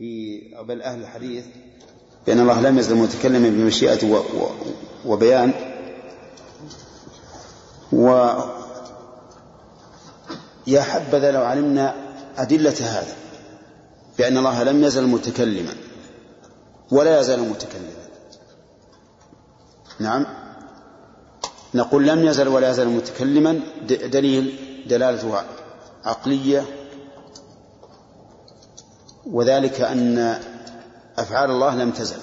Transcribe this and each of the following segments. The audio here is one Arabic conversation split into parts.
في بل أهل الحديث بأن الله لم يزل متكلما بمشيئة وبيان. و يا حبذا لو علمنا أدلة هذا بأن الله لم يزل متكلما ولا يزال متكلما. نعم. نقول لم يزل ولا يزال متكلما دليل دلالة عقلية وذلك أن أفعال الله لم تزل.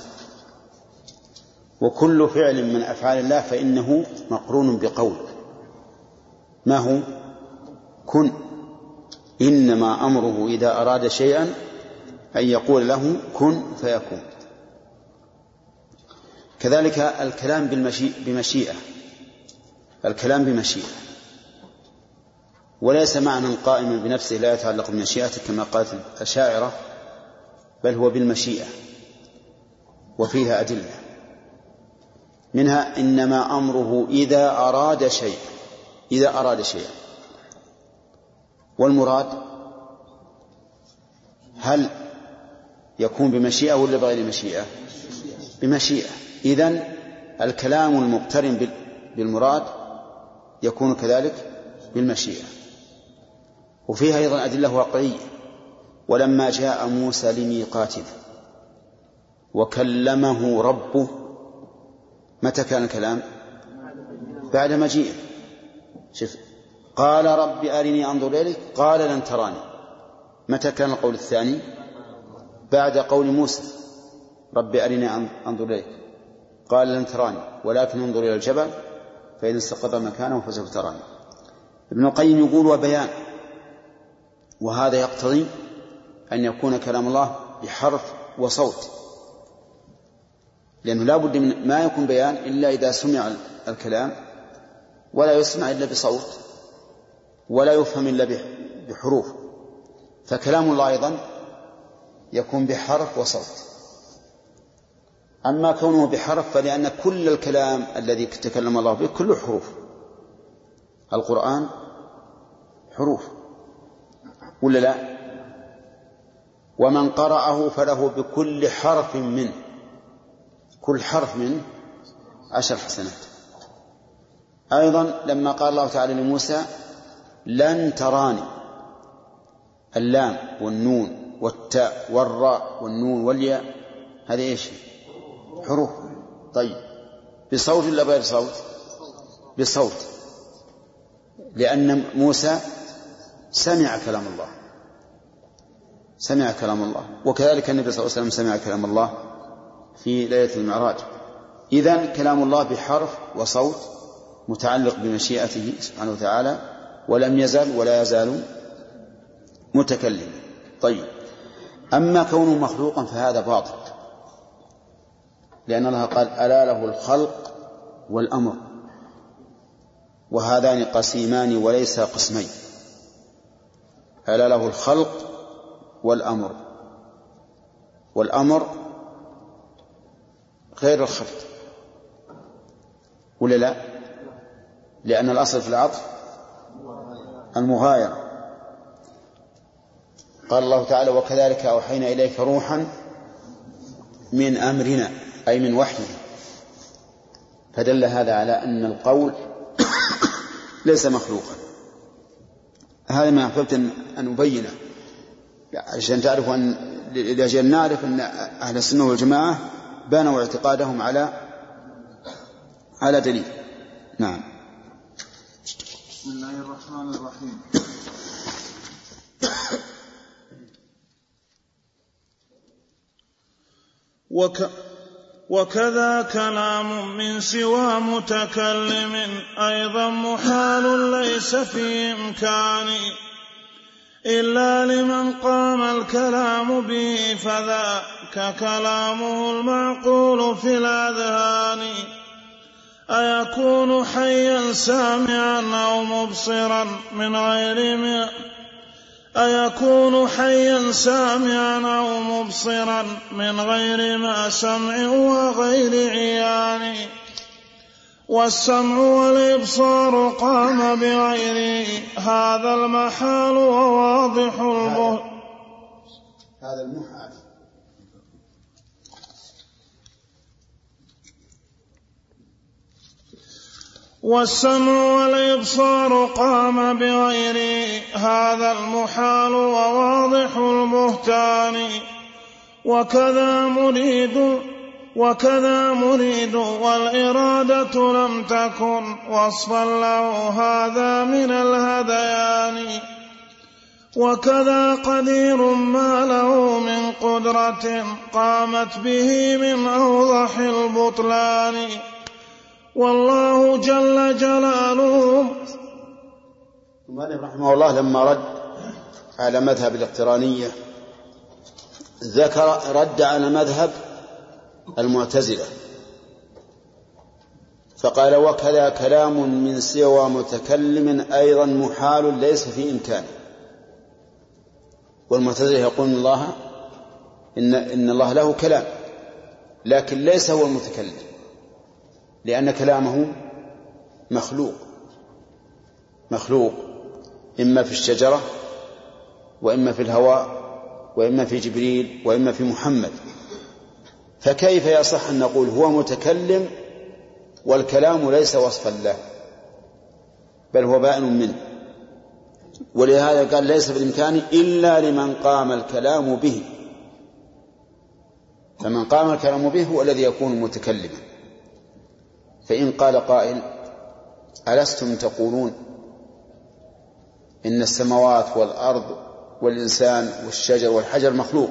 وكل فعل من أفعال الله فإنه مقرون بقول. ما هو؟ كن. إنما أمره إذا أراد شيئا أن يقول له كن فيكون. كذلك الكلام بمشيئة. الكلام بمشيئة. وليس معنى قائما بنفسه لا يتعلق بمشيئته كما قالت الشاعرة بل هو بالمشيئة وفيها أدلة. منها إنما أمره إذا أراد شيئا إذا أراد شيئا. والمراد هل يكون بمشيئة ولا بغير مشيئة؟ بمشيئة. إذن الكلام المقترن بالمراد يكون كذلك بالمشيئة. وفيها أيضا أدلة واقعية. ولما جاء موسى لميقاتنا وكلمه ربه متى كان الكلام؟ بعد مجيئه. شوف قال رب أرني أنظر إليك قال لن تراني. متى كان القول الثاني؟ بعد قول موسى رب أرني أنظر إليك. قال لن تراني ولكن انظر إلى الجبل فإن استقر مكانه فسوف تراني. ابن القيم يقول وبيان وهذا يقتضي أن يكون كلام الله بحرف وصوت. لأنه لا بد من ما يكون بيان إلا إذا سمع الكلام ولا يسمع إلا بصوت ولا يفهم إلا بحروف. فكلام الله أيضا يكون بحرف وصوت. أما كونه بحرف فلأن كل الكلام الذي تكلم الله به كله حروف. القرآن حروف. ولا لا؟ ومن قرأه فله بكل حرف منه. كل حرف منه عشر حسنات. أيضا لما قال الله تعالى لموسى لن تراني اللام والنون والتاء والراء والنون والياء. هذه إيش؟ حروف. طيب. بصوت ولا بغير صوت؟ بصوت. لأن موسى سمع كلام الله. سمع كلام الله. وكذلك النبي صلى الله عليه وسلم سمع كلام الله في ليلة المعراج. إذا كلام الله بحرف وصوت متعلق بمشيئته سبحانه وتعالى ولم يزل ولا يزال متكلما طيب. أما كونه مخلوقا فهذا باطل. لأن الله قال ألا له الخلق والأمر. وهذان قسيمان وليس قسمين. ألا له الخلق والأمر. والأمر غير الخلق. ولا لا؟ لأن الأصل في العطف المغايرة. قال الله تعالى وكذلك أوحينا إليك روحا من أمرنا أي من وحينا. فدل هذا على أن القول ليس مخلوقا. هذا ما أحببت أن أبينه. عشان تعرفوا أن لأجل نعرف أن أهل السنة والجماعة بنوا اعتقادهم على على دليل. نعم. بسم الله الرحمن الرحيم. وك وكذا كلام من سوى متكلم أيضا محال ليس في إمكانه إلا لمن قام الكلام به فذاك كلامه المعقول في الأذهان. أيكون حيا سامعا أو مبصرا من غير ما؟ أيكون حيا سامعا أو مبصرا من غير ما؟ سمع وغير عيان. والسمع والإبصار قام بغيره هذا المحال وواضح البهت. هذا المحال. والسمع والإبصار قام بغيره هذا المحال وواضح البهتان. وكذا مريد وكذا مريد والإرادة لم تكن وصفا له هذا من الهذيان وكذا قدير ما له من قدرة قامت به من أوضح البطلان. والله جل جلاله المؤلف رحمه الله لما رد على مذهب الاقترانية ذكر رد على مذهب المعتزلة. فقال وكذا كلام من سوى متكلم أيضا محال ليس في إمكانه والمعتزلة يقول الله إن إن الله له كلام لكن ليس هو المتكلم لأن كلامه مخلوق. مخلوق إما في الشجرة وإما في الهواء وإما في جبريل وإما في محمد. فكيف يصح أن نقول هو متكلم والكلام ليس وصفا له؟ بل هو بائن منه. ولهذا قال ليس بالإمكان إلا لمن قام الكلام به. فمن قام الكلام به هو الذي يكون متكلما. فإن قال قائل ألستم تقولون إن السماوات والأرض والإنسان والشجر والحجر مخلوق؟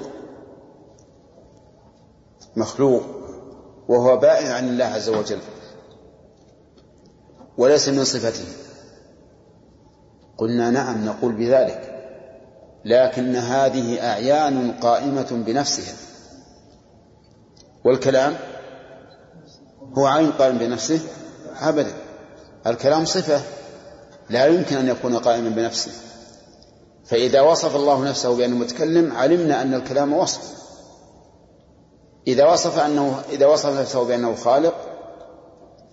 مخلوق وهو بائن عن الله عز وجل وليس من صفته. قلنا نعم نقول بذلك. لكن هذه أعيان قائمة بنفسها. والكلام هو عين قائم بنفسه أبدا. الكلام صفة لا يمكن أن يكون قائما بنفسه. فإذا وصف الله نفسه بأنه متكلم علمنا أن الكلام وصف. إذا وصف أنه إذا وصف نفسه بأنه خالق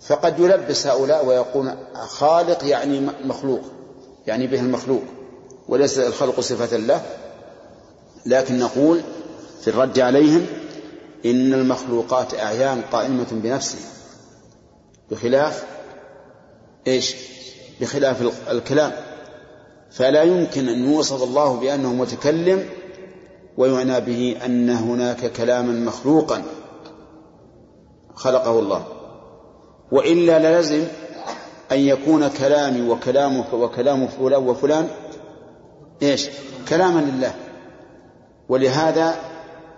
فقد يلبس هؤلاء ويقول خالق يعني مخلوق يعني به المخلوق وليس الخلق صفة له. لكن نقول في الرد عليهم إن المخلوقات أعيان قائمة بنفسها بخلاف إيش؟ بخلاف الكلام. فلا يمكن أن يوصف الله بأنه متكلم ويعنى به أن هناك كلاما مخلوقا خلقه الله. وإلا للزم أن يكون كلامي وكلامك وكلام فلان وفلان إيش؟ كلاما لله. ولهذا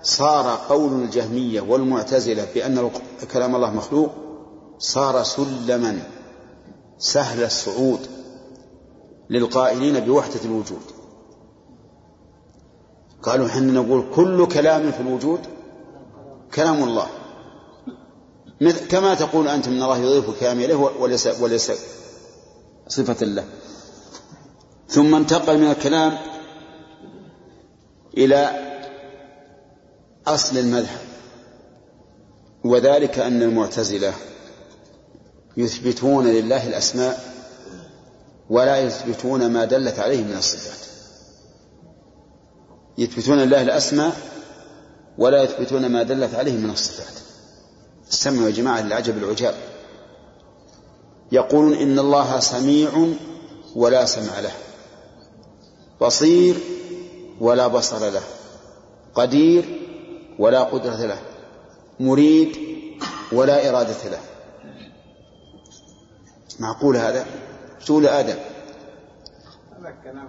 صار قول الجهمية والمعتزلة بأن كلام الله مخلوق صار سلما سهل الصعود للقائلين بوحدة الوجود. قالوا حنا نقول كل كلام في الوجود كلام الله. كما تقول أنت من الله يضيف الكلام إليه وليس, وليس صفة له. ثم انتقل من الكلام إلى أصل المذهب وذلك أن المعتزلة يثبتون لله الأسماء ولا يثبتون ما دلت عليه من الصفات. يثبتون لله الأسماء ولا يثبتون ما دلت عليه من الصفات. استمعوا يا جماعة للعجب العجاب. يقولون إن الله سميع ولا سمع له. بصير ولا بصر له. قدير ولا قدرة له. مريد ولا إرادة له. معقول هذا؟ سؤال آدم هذا كلام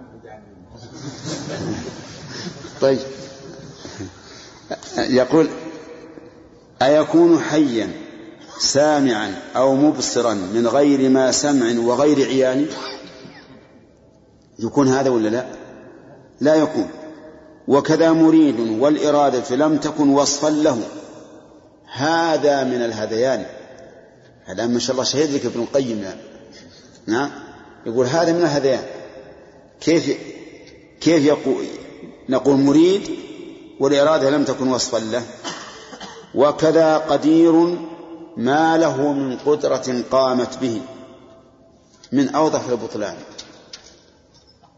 طيب. يقول أيكون حيا سامعا أو مبصرا من غير ما سمع وغير عيان؟ يكون هذا ولا لا؟ لا يكون. وكذا مريد والإرادة لم تكن وصفا له. هذا من الهذيان. الآن ما شاء الله شهد لك ابن القيم. نعم. يقول هذا من الهذيان. كيف كيف يقول نقول مريد والإرادة لم تكن وصفا له. وكذا قدير ما له من قدرة قامت به من أوضح البطلان.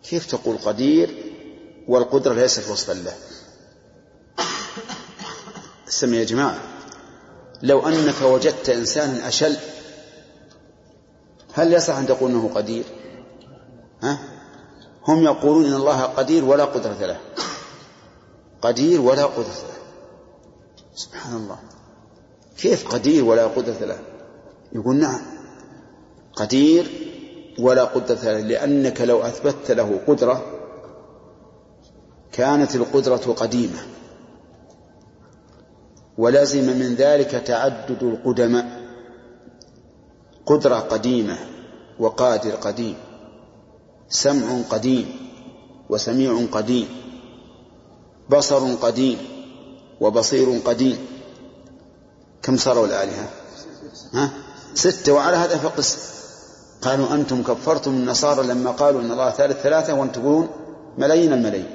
كيف تقول قدير والقدرة ليست وصفا له؟ سمي يا جماعة لو أنك وجدت إنسانا أشل هل يصح أن تقول أنه قدير؟ ها؟ هم يقولون إن الله قدير ولا قدرة له. قدير ولا قدرة له. سبحان الله. كيف قدير ولا قدرة له؟ يقول نعم. قدير ولا قدرة له لأنك لو أثبتت له قدرة كانت القدرة قديمة. ولزم من ذلك تعدد القدماء. قدرة قديمة وقادر قديم. سمع قديم وسميع قديم بصر قديم وبصير قديم كم صاروا الآلهة؟ ها؟ ستة وعلى هذا فقس. قالوا أنتم كفرتم النصارى لما قالوا إن الله ثالث ثلاثة وأنتم تقولون ملايين الملايين.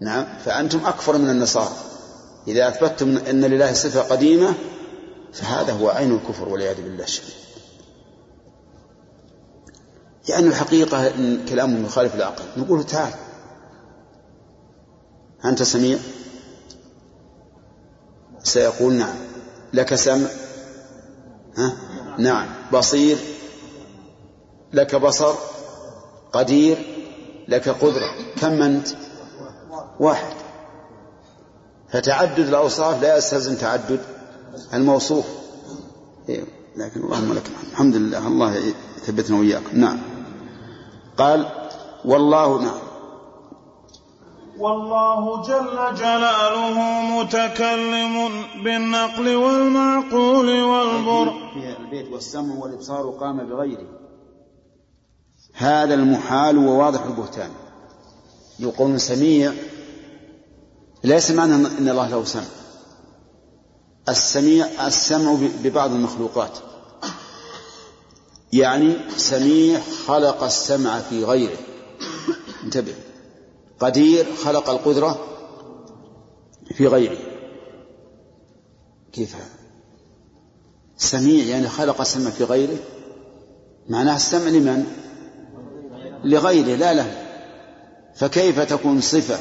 نعم فأنتم أكفر من النصارى. إذا أثبتتم أن لله صفة قديمة فهذا هو عين الكفر والعياذ بالله الشديد. يعني الحقيقة إن كلامهم يخالف العقل نقول تعال. أنت سميع؟ سيقول نعم. لك سمع؟ ها؟ نعم. بصير؟ لك بصر؟ قدير؟ لك قدرة؟ كم أنت؟ واحد. فتعدد الأوصاف لا يستلزم تعدد الموصوف. إيه، لكن اللهم لك الحمد لله. الله يثبتنا وإياكم. نعم. قال والله نعم. والله جل جلاله متكلم بالنقل والمعقول والبر. في البيت والسمع والإبصار قام بغيره. هذا المحال وواضح البهتان. يقول سميع ليس معنى أن الله له سمع. السميع السمع ببعض المخلوقات. يعني سميع خلق السمع في غيره. انتبه. قدير خلق القدرة في غيره. كيف؟ سميع يعني خلق السمع في غيره. معناه السمع لمن؟ لغيره لا له. فكيف تكون صفة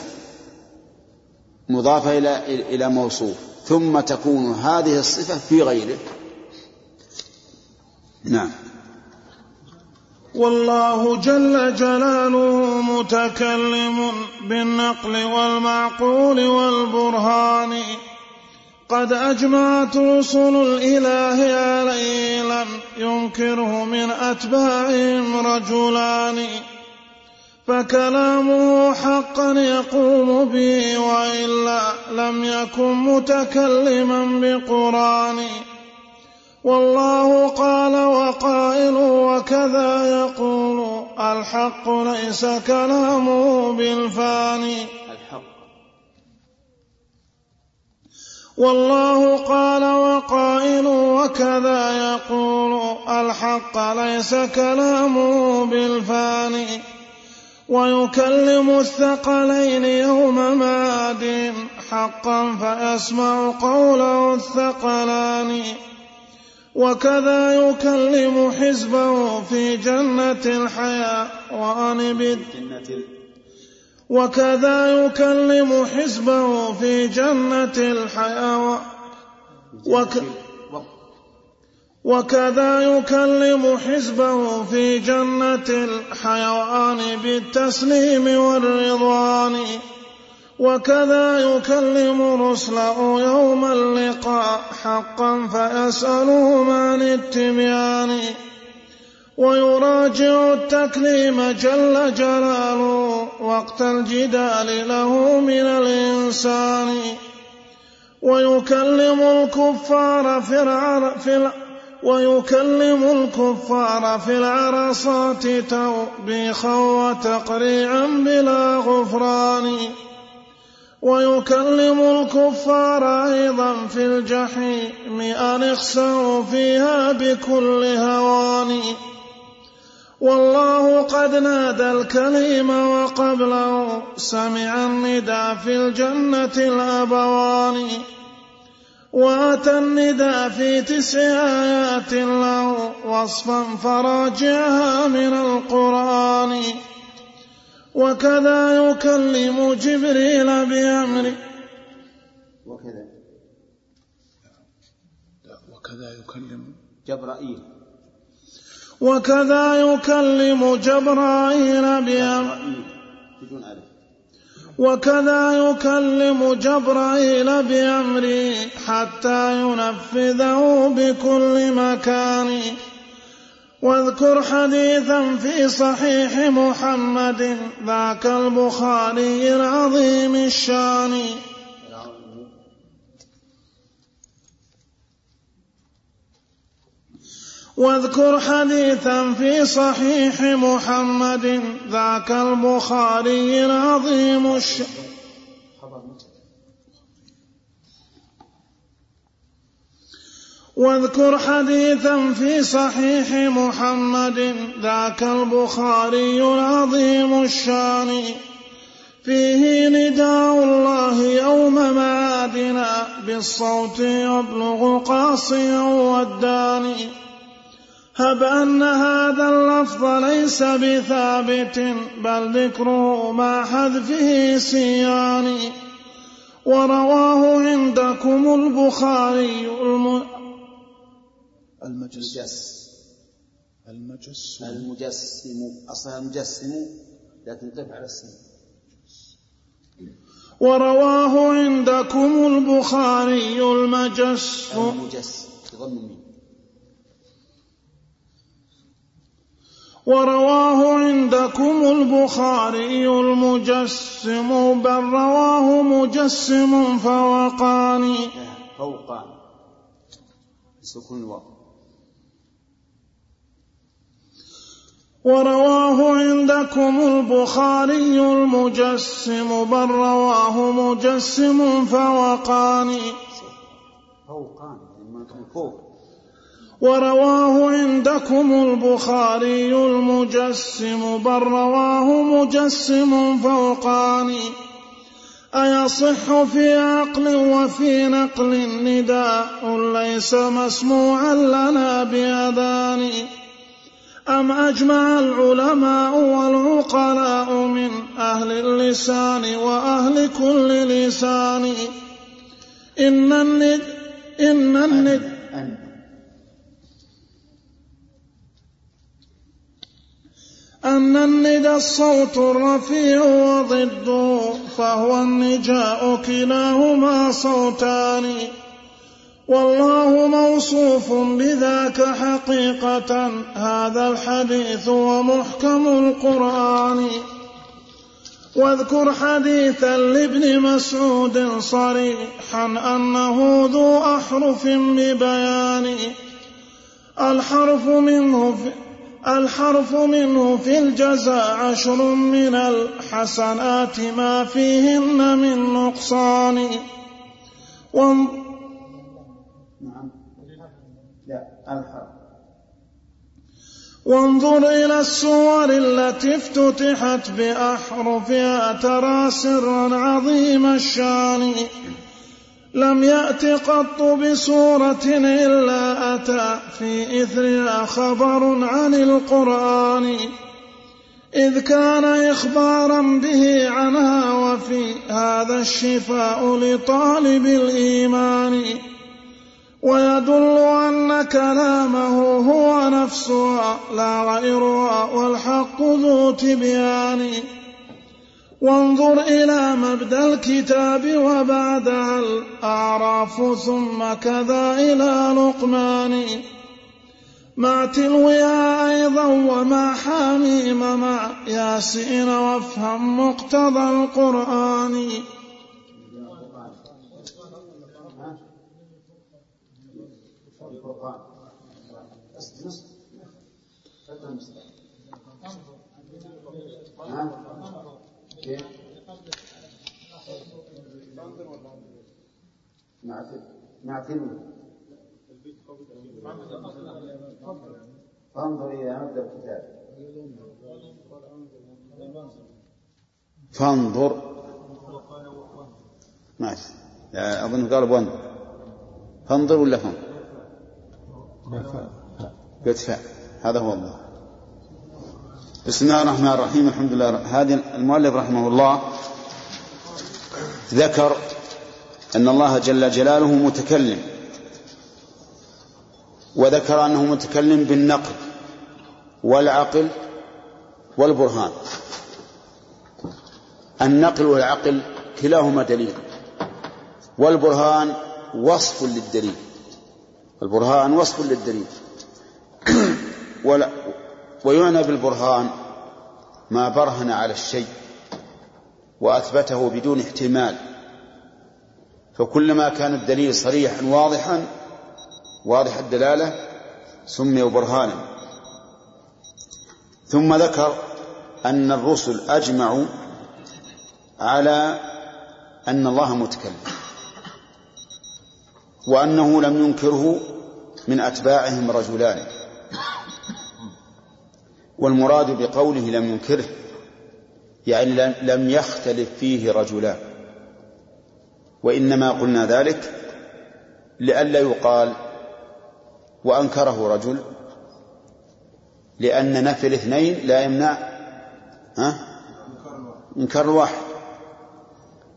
مضافة إلى إلى موصوف؟ ثم تكون هذه الصفة في غيره. نعم. والله جل جلاله متكلم بالنقل والمعقول والبرهان. قد أجمعت رسل الإله عليه لم ينكره من أتباعهم رجلان. فكلامه حقا يقوم به وإلا لم يكن متكلما بقرآن. والله قال وقائل وكذا يقول الحق ليس كلامه بالفاني الحق. والله قال وقائل وكذا يقول الحق ليس كلامه بالفاني ويكلم الثقلين يوم ماد حقا فيسمع قوله الثقلان. وكذا يكلم حزبه في جنة الحياة. وأن وكذا يكلم حزبه في جنة الحياة. وك وكذا يكلم حزبه في جنة الحيوان بالتسليم والرضوان. وكذا يكلم رسله يوم اللقاء حقا فيسألهم عن التبيان. ويراجع التكليم جل جلاله وقت الجدال له من الإنسان. ويكلم الكفار في العر في ويكلم الكفار في العرصات توبيخا وتقريعا بلا غفران. ويكلم الكفار أيضا في الجحيم أن اخسروا فيها بكل هوان والله قد نادى الكليم وقبله سمع الندى في الجنة الأبوان. وأتى الندى في تسع آيات له وصفا فراجعها من القرآن. وكذا يكلم جبريل بأمره. وكذا. وكذا يكلم جبرائيل. وكذا يكلم جبرائيل بأمر بدون ألف وكذا يكلم جبرائيل بأمره حتى ينفذه بكل مكان. واذكر حديثا في صحيح محمد ذاك البخاري العظيم الشان. واذكر حديثا في صحيح محمد ذاك البخاري العظيم الشان. واذكر حديثا في صحيح محمد ذاك البخاري العظيم الشان. فيه نداء الله يوم معادنا بالصوت يبلغ قاصيا والداني. هب أن هذا اللفظ ليس بثابت بل ذكره مع حذفه سيان ورواه عندكم البخاري الم... المجس. المجس المجسم. أصلها المجسم لكن قف على السين ورواه عندكم البخاري المجس المجس. بضم الميم. ورواه عندكم البخاري المجسم. بل رواه مجسم فوقاني فوقان. سكون الواو ورواه عندكم البخاري المجسم بل رواه مجسم فوقاني فوقان فوق ورواه عندكم البخاري المجسم بل رواه مجسم فوقاني أيصح في عقل وفي نقل نداء ليس مسموعا لنا بأذان. أم أجمع العلماء والعقلاء من أهل اللسان وأهل كل لسان؟ إن الند إن الند أن الندى الصوت الرفيع وضده فهو النجاء كلاهما صوتان. والله موصوف بذاك حقيقة. هذا الحديث ومحكم القرآن. واذكر حديثا لابن مسعود صريحا أنه ذو أحرف ببيان. الحرف منه في الحرف منه في الجزاء عشر من الحسنات ما فيهن من نقصان. لا الحرف وانظر إلى السور التي افتتحت بأحرفها ترى سرا عظيم الشان. لم يأت قط بسورة إلا أتى في إثرها خبر عن القرآن. إذ كان إخبارا به عنها وفي هذا الشفاء لطالب الإيمان. ويدل أن كلامه هو نفسها لا غيرها والحق ذو تبيان. وانظر إلى مبدأ الكتاب وبعدها الأعراف ثم كذا إلى لقمان. مع تلوها أيضا ومع حميم مع ياسين وافهم مقتضى القرآن. نعم كيف؟ مع مع تلو فانظر إلى مبدأ الكتاب فانظر؟ ماشي أظن قال وانظر فانظر ولا فانظر؟ بإدفاع هذا هو الله. بسم الله الرحمن الرحيم. الحمد لله. هذه المؤلف رحمه الله ذكر أن الله جل جلاله متكلم وذكر أنه متكلم بالنقل والعقل والبرهان. النقل والعقل كلاهما دليل والبرهان وصف للدليل. البرهان وصف للدليل. ويعنى بالبرهان ما برهن على الشيء وأثبته بدون احتمال. فكلما كان الدليل صريحا واضحا واضح الدلالة سمي برهانا. ثم ذكر أن الرسل أجمعوا على أن الله متكلم وأنه لم ينكره من أتباعهم رجلان. والمراد بقوله لم ينكره يعني لم يختلف فيه رجلان وإنما قلنا ذلك لئلا يقال وأنكره رجل لأن نفي الاثنين لا يمنع ها؟ إنكار الواحد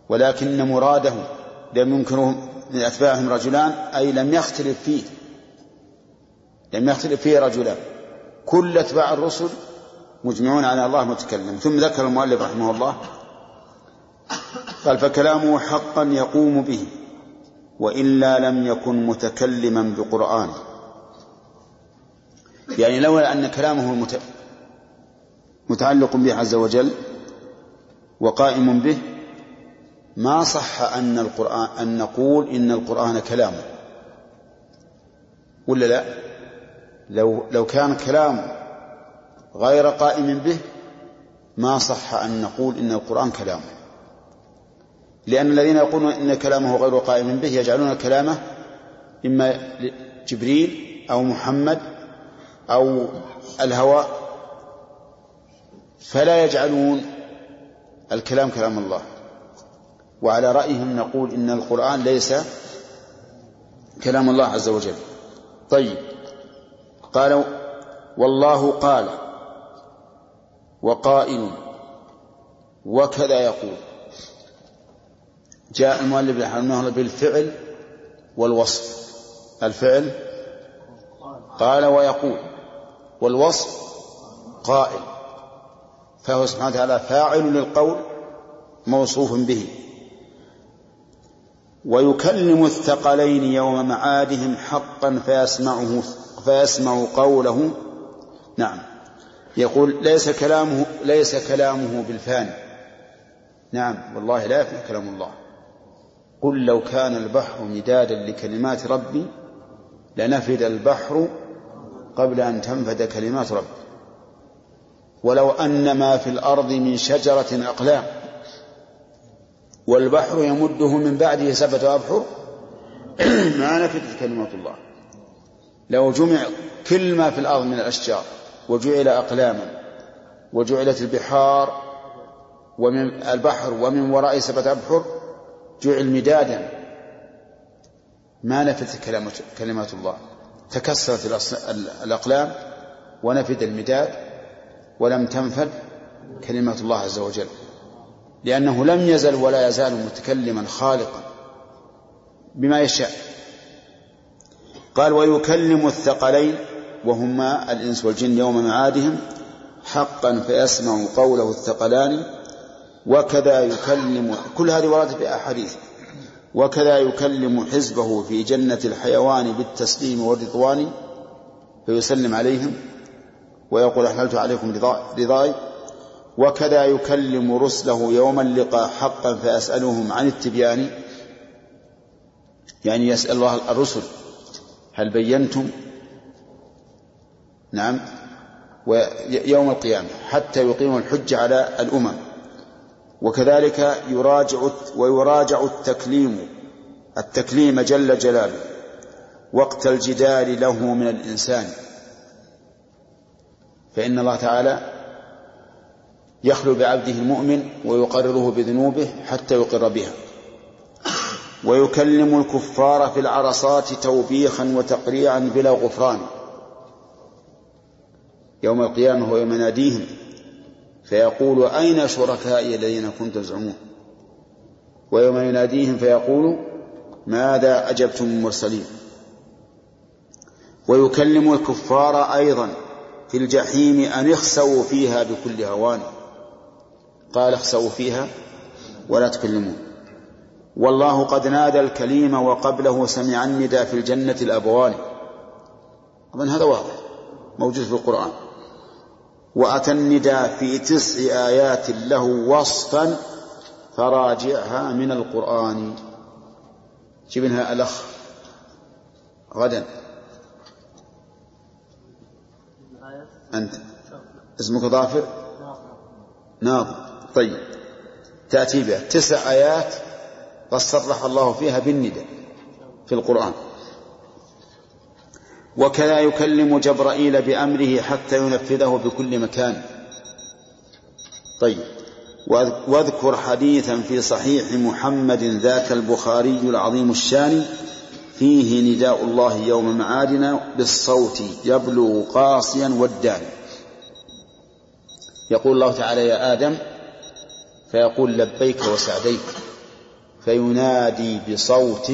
ولكن مراده لم ينكره من أتباعهم رجلان أي لم يختلف فيه لم يختلف فيه رجلان. كل أتباع الرسل مجمعون على الله متكلم. ثم ذكر المؤلف رحمه الله قال فكلامه حقا يقوم به وإلا لم يكن متكلما بقرآن. يعني لولا أن كلامه متعلق به عز وجل وقائم به ما صح أن القرآن أن نقول إن القرآن كلامه ولا لا؟ لو لو كان كلامه غير قائم به ما صح أن نقول إن القرآن كلامه لأن الذين يقولون إن كلامه غير قائم به يجعلون كلامه إما جبريل أو محمد أو الهوى فلا يجعلون الكلام كلام الله. وعلى رأيهم نقول إن القرآن ليس كلام الله عز وجل. طيب. قالوا والله قال وقائل وكذا يقول. جاء المؤلف رحمه الله بالفعل والوصف. الفعل قال ويقول والوصف قائل فهو سبحانه وتعالى فاعل للقول موصوف به. ويكلم الثقلين يوم معادهم حقا فيسمعه فيسمع قوله نعم يقول ليس كلامه ليس كلامه بالفاني. نعم والله لا يفنى كلام الله. قل لو كان البحر مدادا لكلمات ربي لنفد البحر قبل أن تنفد كلمات ربي. ولو أن ما في الأرض من شجرة أقلام والبحر يمده من بعده سبعة أبحر ما نفدت كلمات الله. لو جمع كل ما في الأرض من الأشجار وجعل أقلاما وجعلت البحار ومن البحر ومن وراء سبعة أبحر جعل مدادا ما نفذت كلمات الله. تكسرت الأقلام ونفد المداد ولم تنفد كلمات الله عز وجل. لأنه لم يزل ولا يزال متكلما خالقا بما يشاء. قال ويكلم الثقلين وهما الإنس والجن يوم معادهم حقا فيسمع قوله الثقلان وكذا يكلم كل هذه وردت في أحاديث. وكذا يكلم حزبه في جنة الحيوان بالتسليم والرضوان فيسلم عليهم ويقول أحللت عليكم رضاي. وكذا يكلم رسله يوم اللقاء حقا فيسألهم عن التبيان. يعني يسأل الله الرسل هل بينتم؟ نعم. ويوم القيامة حتى يقيموا الحج على الأمم. وكذلك يراجع ويراجع التكليم التكليم جل جلاله. وقت الجدال له من الإنسان. فإن الله تعالى يخلو بعبده المؤمن ويقرره بذنوبه حتى يقر بها. ويكلم الكفار في العرصات توبيخا وتقريعا بلا غفران. يوم القيامة ويوم يناديهم فيقول أين شركائي الذين كنتم تزعمون؟ ويوم يناديهم فيقول ماذا أجبتم المرسلين ويكلم الكفار أيضا في الجحيم أن اخسوا فيها بكل هوان. قال اخسوا فيها ولا تكلمون. والله قد نادى الكليم وقبله سمع الندى في الجنة الأبوان. أظن هذا واضح موجود في القرآن. وأتى الندى في تسع آيات له وصفا فراجعها من القرآن. جبنها الأخ غدا. أنت. اسمك ظافر؟ ناظر. طيب. تأتي بها. تسع آيات قد صرح الله فيها بالندى في القرآن. وكذا يكلم جبرائيل بأمره حتى ينفذه بكل مكان. طيب. واذكر حديثا في صحيح محمد ذاك البخاري العظيم الشان فيه نداء الله يوم معادنا بالصوت يبلغ قاصيا والدان يقول الله تعالى يا آدم فيقول لبيك وسعديك. فينادي بصوت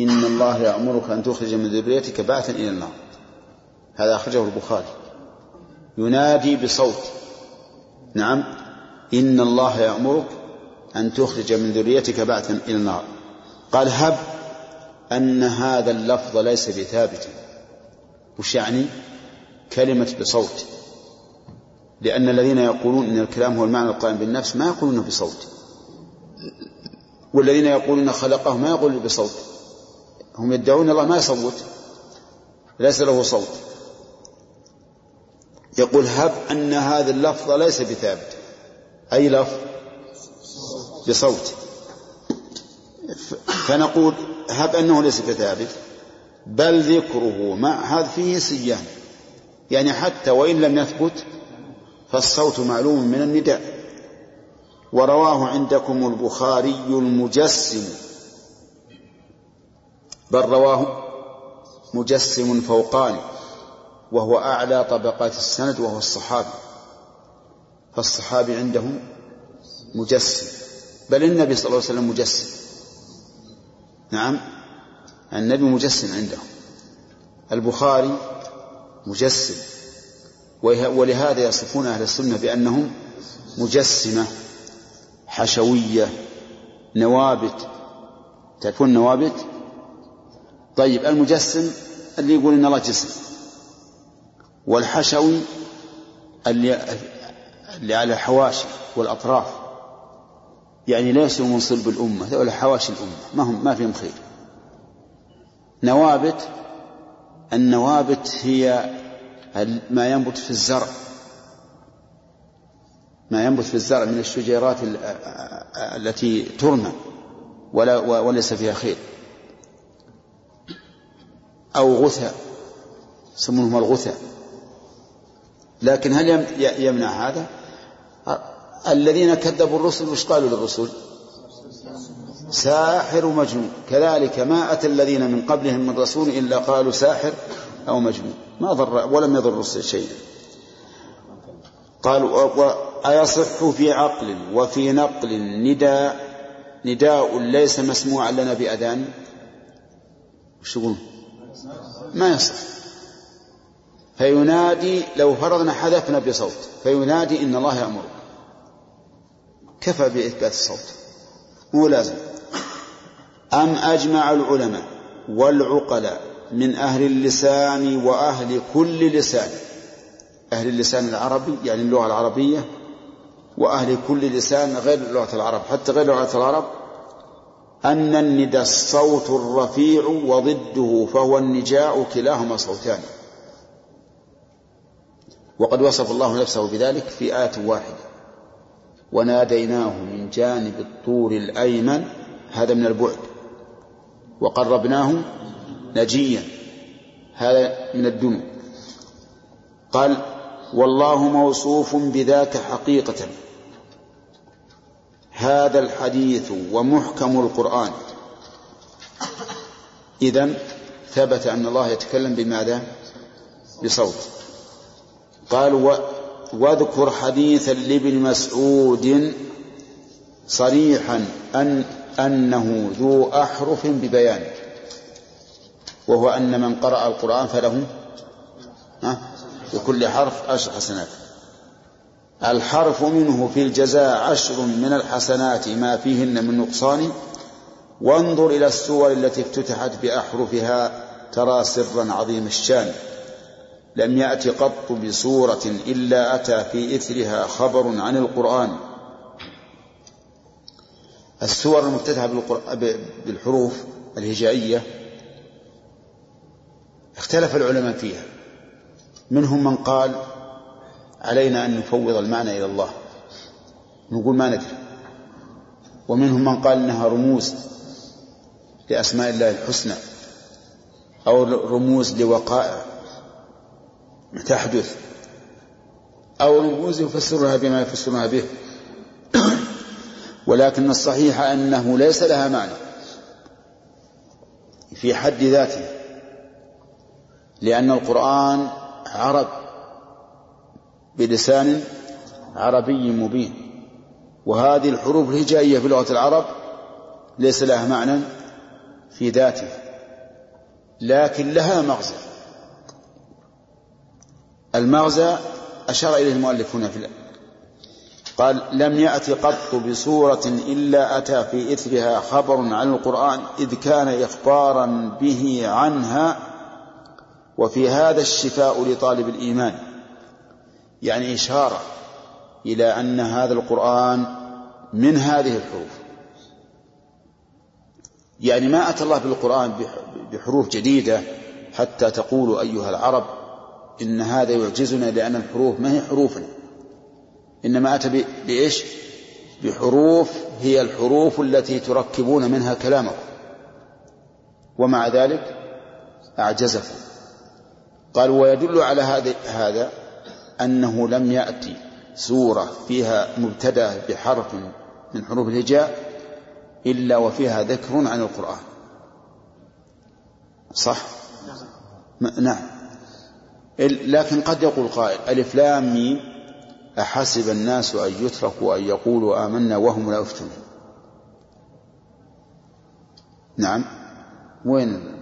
إن الله يأمرك أن تخرج من ذريتك بعثا إلى النار. هذا أخرجه البخاري. ينادي بصوت. نعم. إن الله يأمرك أن تخرج من ذريتك بعثا إلى النار. قال هب أن هذا اللفظ ليس بثابت. وش يعني؟ كلمة بصوت. لأن الذين يقولون إن الكلام هو المعنى القائم بالنفس ما يقولونه بصوت. والذين يقولون خلقه ما يقول بصوت. هم يدعون الله ما يصوت. ليس له صوت. يقول هب أن هذا اللفظ ليس بثابت. أي لفظ؟ بصوت. فنقول هب أنه ليس بثابت. بل ذكره مع هذا فيه سيان. يعني حتى وإن لم يثبت فالصوت معلوم من النداء. ورواه عندكم البخاري المجسم. بل رواه مجسم فوقاني وهو أعلى طبقات السند وهو الصحابي. فالصحابي عندهم مجسم. بل النبي صلى الله عليه وسلم مجسم. نعم النبي مجسم عندهم البخاري مجسم. ولهذا يصفون أهل السنة بأنهم مجسمة. حشوية نوابت. تعرفون نوابت؟ طيب المجسم اللي يقول إن الله جسم. والحشوي اللي, اللي على الحواشي والأطراف. يعني ليسوا من صلب الأمة هذول حواشي الأمة ما هم ما فيهم خير. نوابت النوابت هي ما ينبت في الزرع. ما ينبت في الزرع من الشجيرات التي ترمى ولا وليس فيها خير. أو غثى يسمونهم الغثى. لكن هل يمنع هذا؟ الذين كذبوا الرسل وش قالوا للرسل ساحر ومجنون. كذلك ما أتى الذين من قبلهم من رسول إلا قالوا ساحر أو مجنون. ما ضر ولم يضر الرسل شيئا. قالوا أيصح في عقل وفي نقل نداء نداء ليس مسموعا لنا بأذان؟ وش ما يصح. فينادي لو فرضنا حذفنا بصوت فينادي إن الله يأمرك كفى بإثبات الصوت. مو لازم. أم أجمع العلماء والعقلاء من أهل اللسان وأهل كل لسان أهل اللسان العربي يعني اللغة العربية وأهل كل لسان غير لغة العرب. حتى غير لغة العرب أن الندى الصوت الرفيع وضده فهو النجاء كلاهما صوتان. وقد وصف الله نفسه بذلك في آية واحدة. وناديناه من جانب الطور الأيمن هذا من البعد. وقربناه نجيا هذا من الدنو. قال والله موصوف بذاك حقيقة. هذا الحديث ومحكم القرآن. إذا ثبت أن الله يتكلم بماذا؟ بصوت. قال واذكر حديثا لابن مسعود صريحا أن أنه ذو أحرف ببيان. وهو أن من قرأ القرآن فله بكل حرف عشر حسنات. الحرف منه في الجزاء عشر من الحسنات ما فيهن من نقصان. وانظر إلى السور التي افتتحت بأحرفها ترى سرا عظيم الشان. لم يأت قط بسورة إلا أتى في إثرها خبر عن القرآن. السور المفتتحة بالحروف الهجائية اختلف العلماء فيها. منهم من قال علينا أن نفوض المعنى إلى الله. نقول ما ندري. ومنهم من قال إنها رموز لأسماء الله الحسنى أو رموز لوقائع تحدث أو رموز يفسرها بما يفسرها به. ولكن الصحيح أنه ليس لها معنى في حد ذاته لأن القرآن عرب بلسان عربي مبين. وهذه الحروف الهجائية في لغة العرب ليس لها معنى في ذاته لكن لها مغزى. المغزى أشار إليه المؤلف هنا في قال لم يأت قط بسورة إلا أتى في إثرها خبر عن القرآن إذ كان إخبارا به عنها وفي هذا الشفاء لطالب الإيمان يعني إشارة إلى أن هذا القرآن من هذه الحروف. يعني ما أتى الله بالقرآن بحروف جديدة حتى تقولوا أيها العرب إن هذا يعجزنا لأن الحروف ما هي حروفنا. إنما أتى بإيش؟ بحروف هي الحروف التي تركبون منها كلامكم. ومع ذلك أعجزكم. قال ويدل على هذا هذا أنه لم يأتي سورة فيها مبتدأ بحرف من حروف الهجاء إلا وفيها ذكر عن القرآن. صح؟ نعم. لكن قد يقول قائل ألف لام ميم أحسب الناس أن يتركوا أن يقولوا آمنا وهم لا يفتنون. نعم. وين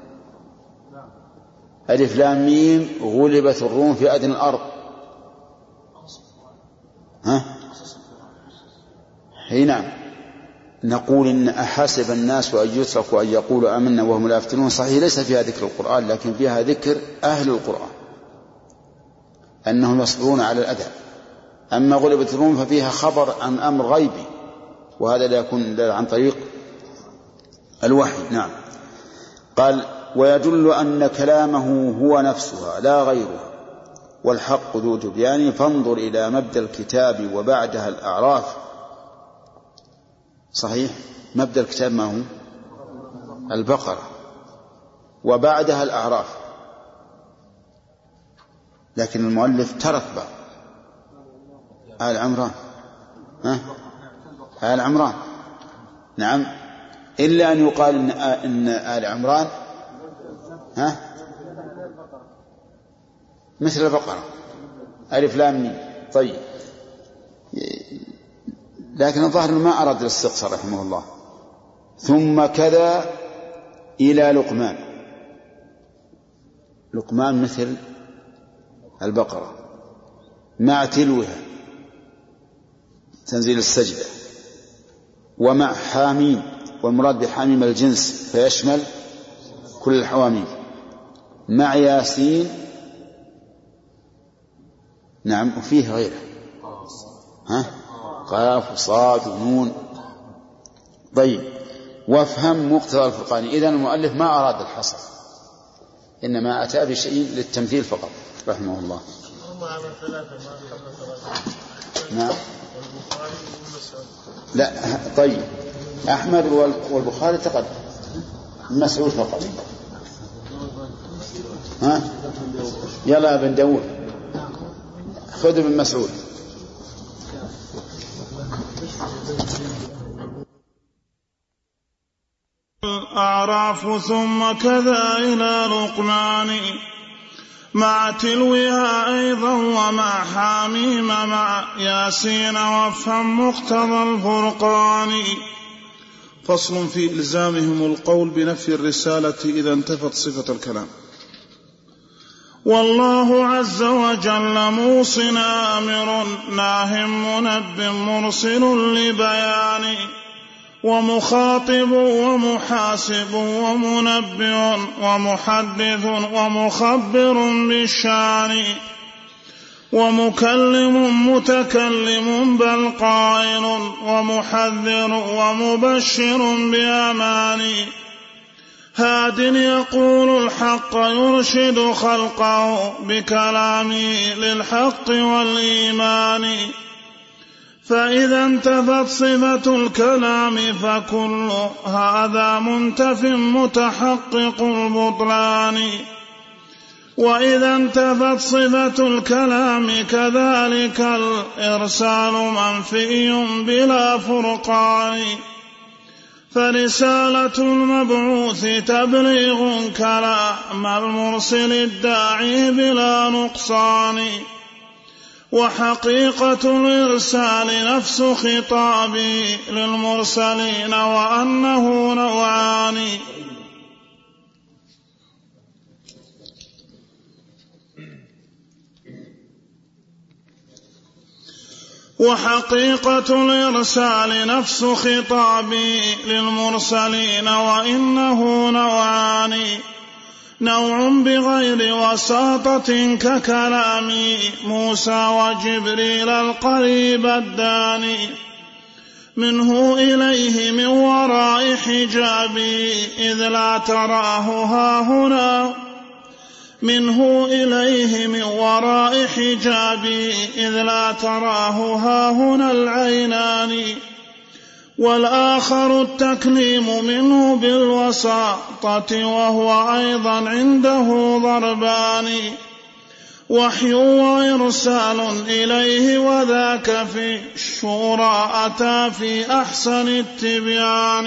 ألف لام ميم غلبت الروم في أدنى الأرض. ها؟ إي نعم. نقول إن أحسب الناس أن يتركوا أن يقولوا آمنا وهم لا يفتنون صحيح ليس فيها ذكر القرآن لكن فيها ذكر أهل القرآن. أنهم يصبرون على الأذى. أما غلبت الروم ففيها خبر عن أمر غيبي وهذا لا يكون عن طريق الوحي. نعم. قال ويدل أن كلامه هو نفسها لا غيرها. والحق ذو تبيان فانظر إلى مبدأ الكتاب وبعدها الأعراف. صحيح؟ مبدأ الكتاب ما هو؟ البقرة. وبعدها الأعراف. لكن المؤلف ترك بعض. آل عمران. ها؟ آل عمران. نعم. إلا أن يقال إن, آل عمران ها؟ مثل البقرة. ألف لام ميم. طيب. لكن الظاهر ما أراد الاستقصاء رحمه الله. ثم كذا إلى لقمان. لقمان مثل البقرة. مع تلوها. تنزيل السجدة. ومع حاميم. والمراد بحاميم الجنس فيشمل كل الحواميم. مع ياسين. نعم وفيه غيره. ها؟ قاف وصاد ونون طيب وافهم مقتضى الفرقان. إذا المؤلف ما أراد الحصر إنما أتى بشيء للتمثيل فقط رحمه الله. نعم. لا طيب. أحمد والبخاري تقدم. مسعود فقط. ها؟ يلا يا بن داود خذ من مسعود. الأعراف ثم كذا إلى لقمان. مع تلوها أيضا ومع حاميم مع ياسين وافهم مقتضى الفرقان. فصل في إلزامهم القول بنفي الرسالة إذا انتفت صفة الكلام. والله عز وجل موص آمر ناه منب مرسل لبيان ومخاطب ومحاسب ومنبئ ومحدث ومخبر بالشان ومكلم متكلم بل قائل ومحذر ومبشر بأمان. هاد يقول الحق يرشد خلقه بكلامه للحق والإيمان. فإذا انتفت صفة الكلام فكل هذا منتف متحقق البطلان. وإذا انتفت صفة الكلام كذلك الإرسال منفي بلا فرقان. فرسالة المبعوث تبليغ كلام المرسل الداعي بلا نقصان. وحقيقة الإرسال نفس خطابي للمرسلين وأنه نوعان. وحقيقة الإرسال نفس خطابي للمرسلين وإنه نوعان. نوع بغير وساطة ككلام موسى وجبريل القريب الداني منه إليه من وراء حجابي إذ لا تراه ها هنا منه إليه من وراء حجابي إذ لا تراه ها هنا العينان. والآخر التكليم منه بالوساطة وهو أيضا عنده ضربان. وحي وإرسال إليه وذاك في الشورى أتى في أحسن التبيان.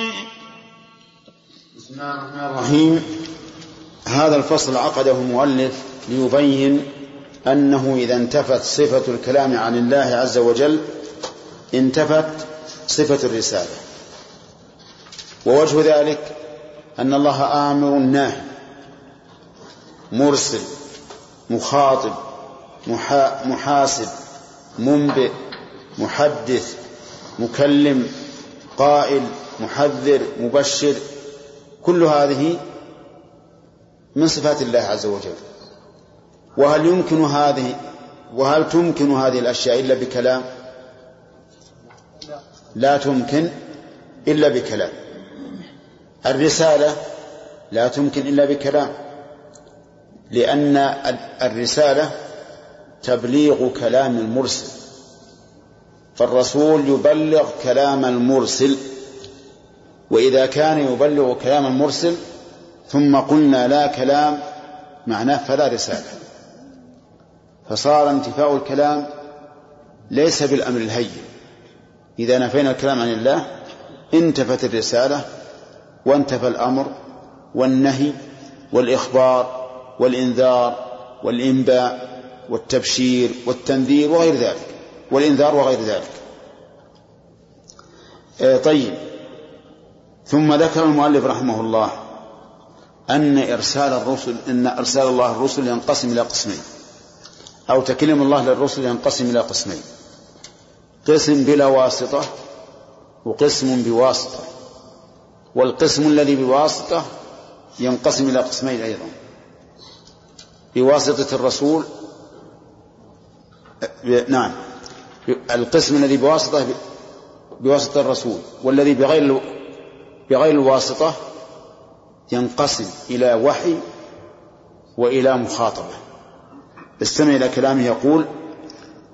بسم الله الرحمن الرحيم. هذا الفصل عقده المؤلف ليبين أنه إذا انتفت صفة الكلام عن الله عز وجل انتفت صفة الرسالة. ووجه ذلك أن الله آمر ناهي مرسل مخاطب محاسب منبئ محدث مكلم قائل محذر مبشر كل هذه من صفات الله عز وجل. وهل يمكن هذه وهل تمكن هذه الأشياء إلا بكلام؟ لا تمكن إلا بكلام. الرسالة لا تمكن إلا بكلام. لأن الرسالة تبليغ كلام المرسل. فالرسول يبلغ كلام المرسل. وإذا كان يبلغ كلام المرسل ثم قلنا لا كلام معناه فلا رسالة. فصار انتفاء الكلام ليس بالأمر الهين. إذا نفينا الكلام عن الله انتفت الرسالة وانتفى الأمر والنهي والإخبار والإنذار والإنباء والتبشير والتنذير وغير ذلك. والإنذار وغير ذلك. آه، طيب. ثم ذكر المؤلف رحمه الله أن إرسال الرسل أن إرسال الله الرسل ينقسم إلى قسمين. أو تكلم الله للرسل ينقسم إلى قسمين. قسم بلا واسطة وقسم بواسطة. والقسم الذي بواسطة ينقسم إلى قسمين أيضا. بواسطة الرسول نعم. القسم الذي بواسطة بواسطة الرسول. والذي بغير بغير الواسطة ينقسم إلى وحي وإلى مخاطبة. استمع إلى كلامه يقول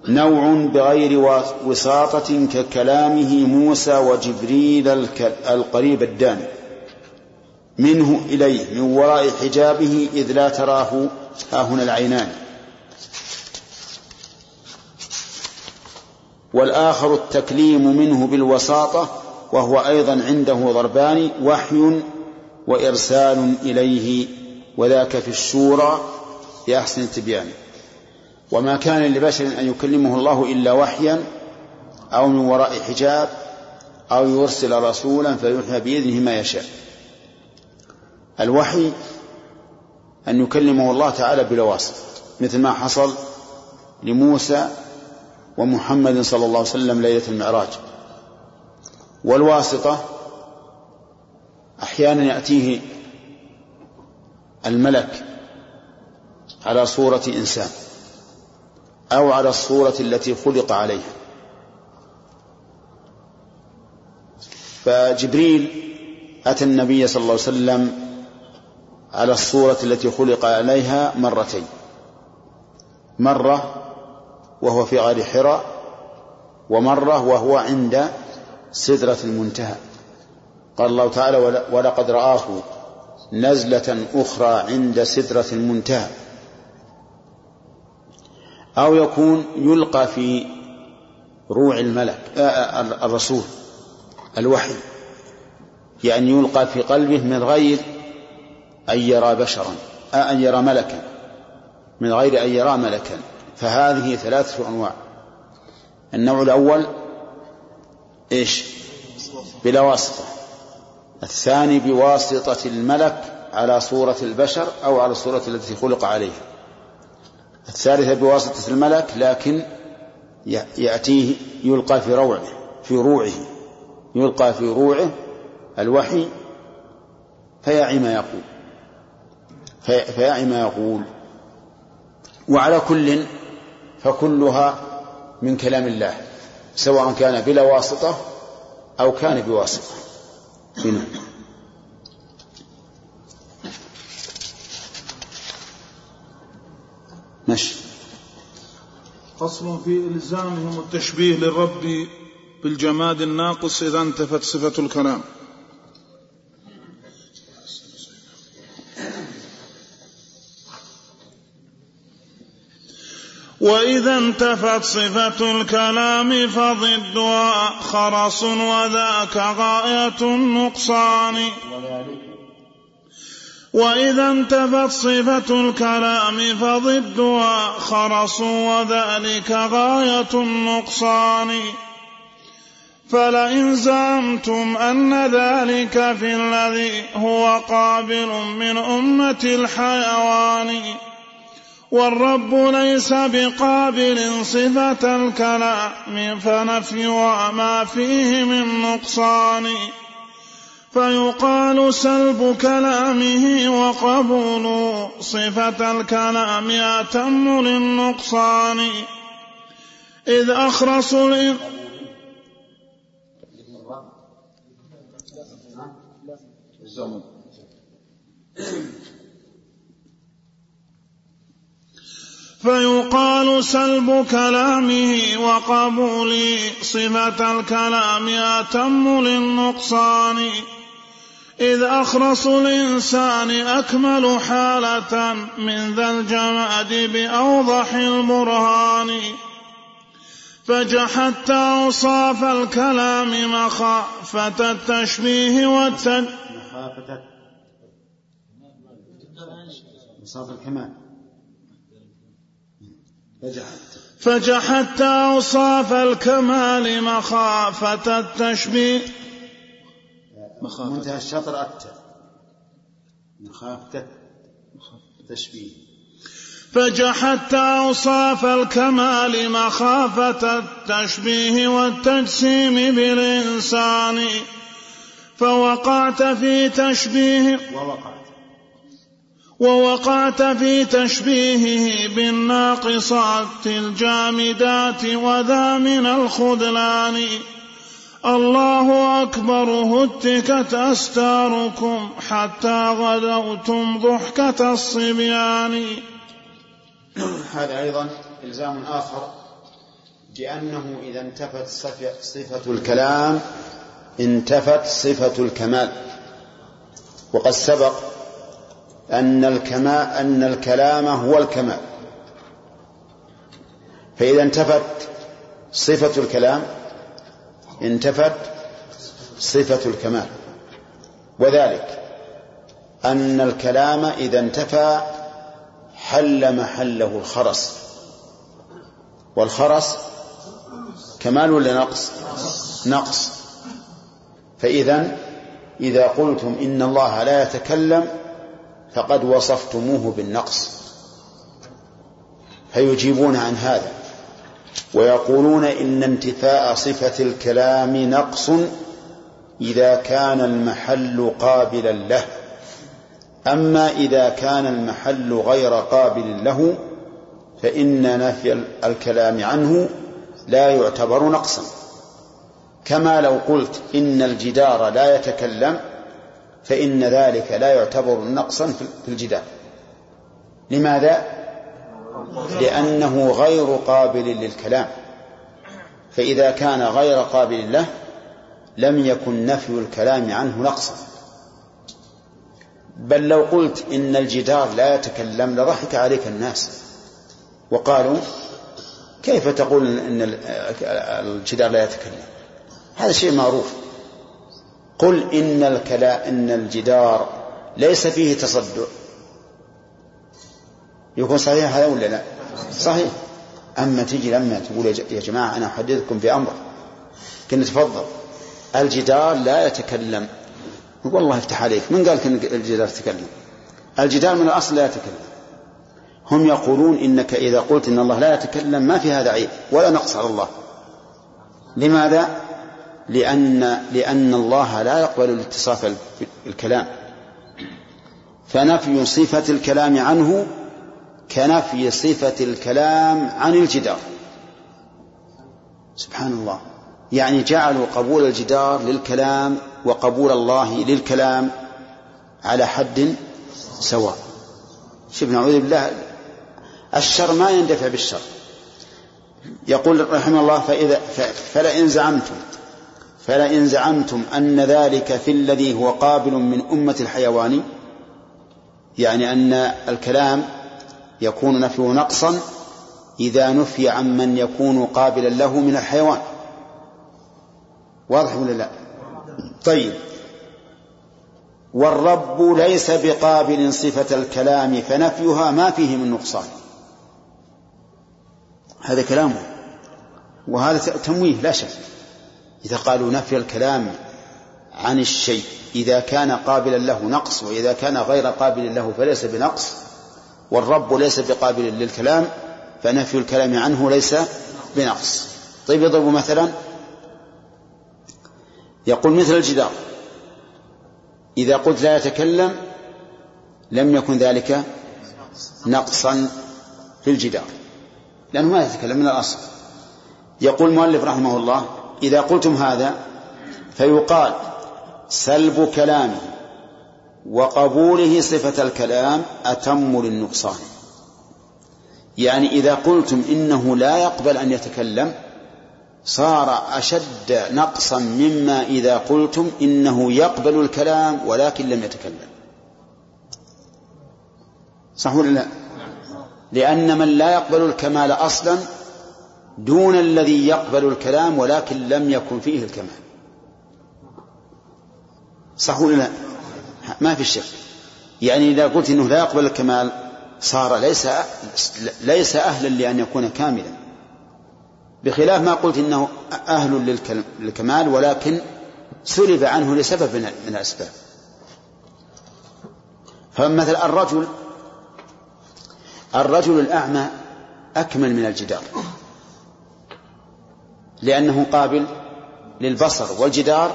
نوع بغير وساطة ككلامه موسى وجبريل القريب الداني. منه إليه من وراء حجابه إذ لا تراه ها هنا العينان. والآخر التكليم منه بالوساطة وهو أيضا عنده ضربان وحي وإرسال إليه وذاك في الشورى بأحسن التبيان. وما كان لبشر أن يكلمه الله إلا وحيا أو من وراء حجاب أو يرسل رسولا فيوحى بإذنه ما يشاء. الوحي أن يكلمه الله تعالى بلا واسطة مثل ما حصل لموسى ومحمد صلى الله عليه وسلم ليلة المعراج. والواسطة أحيانا يأتيه الملك على صورة إنسان أو على الصورة التي خلق عليها. فجبريل أتى النبي صلى الله عليه وسلم على الصورة التي خلق عليها مرتين. مرة وهو في غار حراء ومرة وهو عند سدرة المنتهى. قال الله تعالى ولقد رآه نزلة أخرى عند سدرة المنتهى. أو يكون يلقى في روع الملك آه، آه، الرسول الوحي يعني يلقى في قلبه من غير أن يرى بشرا آه، أن يرى ملكا من غير أن يرى ملكا. فهذه ثلاثة أنواع. النوع الأول إيش؟ بلا واسطة. الثاني بواسطة الملك على صورة البشر أو على الصورة التي خلق عليها. الثالثة بواسطة الملك لكن يأتيه يلقى في روعه في روعه يلقى في روعه الوحي فيعي ما يقول فيعي ما يقول. وعلى كل فكلها من كلام الله سواء كان بلا واسطة أو كان بواسطة. هنا. مشي فصل في إلزامهم التشبيه للرب بالجماد الناقص إذا انتفت صفة الكلام. وإذا انتفت صفة الكلام فضدها خرص وذاك غاية النقصان. وإذا انتفت صفة الكلام فضدها خرص وذلك غاية النقصان. فلئن زعمتم أن ذلك في الذي هو قابل من أمة الحيوان. والرب ليس بقابل صفة الكلام فنفيها ما فيه من نقصان. فيقال سلب كلامه وقبول صفة الكلام أتم للنقصان. إذ أخرس فيقال سلب كلامه وقبول صفة الكلام أتم للنقصان. إذ أخرس الإنسان أكمل حالة من ذا الجماد بأوضح البرهان. فجحدت أوصاف الكلام مخافة التشبيه والتج مخافة أوصاف الكمال فجحدت أوصاف الكمال مخافة التشبيه. مخافة. منتهى الشطر أتى مخافة تشبيه. فجحدت أوصاف الكمال مخافة التشبيه والتجسيم بالإنسان. فوقعت في تشبيه. ووقعت ووقعت في تشبيهه بالناقصات الجامدات وذا من الخذلان. الله أكبر هتكت أستاركم حتى غدوتم ضحكة الصبيان. هذا أيضا إلزام آخر بأنه إذا انتفت صفة الكلام انتفت صفة الكمال. وقد سبق أن الكمال أن الكلام هو الكمال. فإذا انتفت صفة الكلام انتفت صفة الكمال. وذلك أن الكلام إذا انتفى حل محله الخرس. والخرس كمال ولا نقص؟ نقص. فإذا إذا قلتم إن الله لا يتكلم فقد وصفتموه بالنقص. فيجيبون عن هذا ويقولون إن انتفاء صفة الكلام نقص إذا كان المحل قابلا له. أما إذا كان المحل غير قابل له فإن نفي الكلام عنه لا يعتبر نقصا. كما لو قلت إن الجدار لا يتكلم فإن ذلك لا يعتبر نقصا في الجدار لماذا؟ لأنه غير قابل للكلام. فإذا كان غير قابل له لم يكن نفي الكلام عنه نقصا. بل لو قلت إن الجدار لا يتكلم لضحك عليك الناس. وقالوا كيف تقول إن الجدار لا يتكلم؟ هذا شيء معروف. قل إن الكلا إن الجدار ليس فيه تصدع. يكون صحيح هذا ولا لا؟ صحيح. أما تجي لما تقول يا جماعة أنا أحدثكم بأمر كنا تفضل. الجدار لا يتكلم. والله يفتح عليك. من قال ان الجدار يتكلم الجدار من الأصل لا يتكلم. هم يقولون إنك إذا قلت إن الله لا يتكلم ما في هذا عيب. ولا نقص على الله. لماذا؟ لأن لأن الله لا يقبل الاتصاف الكلام. فنفي صفة الكلام عنه كنفي صفة الكلام عن الجدار. سبحان الله يعني جعلوا قبول الجدار للكلام وقبول الله للكلام على حد سواء. شوف نعوذ بالله. الشر ما يندفع بالشر. يقول رحمه الله فإذا فلئن زعمتم فلئن زعمتم أن ذلك في الذي هو قابل من أمة الحيوان يعني أن الكلام يكون نفيه نقصا إذا نفي عن من يكون قابلا له من الحيوان. واضح ولا لا؟ طيب. والرب ليس بقابل صفة الكلام فنفيها ما فيه من نقصان. هذا كلامه. وهذا تمويه لا شك. إذا قالوا نفي الكلام عن الشيء إذا كان قابلا له نقص وإذا كان غير قابل له فليس بنقص والرب ليس بقابل للكلام فنفي الكلام عنه ليس بنقص. طيب يضرب مثلا يقول مثل الجدار إذا قلت لا يتكلم لم يكن ذلك نقصا في الجدار لأنه ما يتكلم من الأصل. يقول المؤلف رحمه الله إذا قلتم هذا فيقال سلب كلامه وقبوله صفة الكلام أتم للنقصان. يعني إذا قلتم إنه لا يقبل أن يتكلم صار أشد نقصا مما إذا قلتم إنه يقبل الكلام ولكن لم يتكلم. صح ولا لا؟ لأن من لا يقبل الكمال أصلا دون الذي يقبل الكلام ولكن لم يكن فيه الكمال. صح ولا لا؟ ما في شك. يعني إذا قلت إنه لا يقبل الكمال صار ليس ليس أهلا لأن يكون كاملا. بخلاف ما قلت إنه أهل للكمال ولكن سلب عنه لسبب من الأسباب. فمثل الرجل الرجل الأعمى أكمل من الجدار. لأنه قابل للبصر والجدار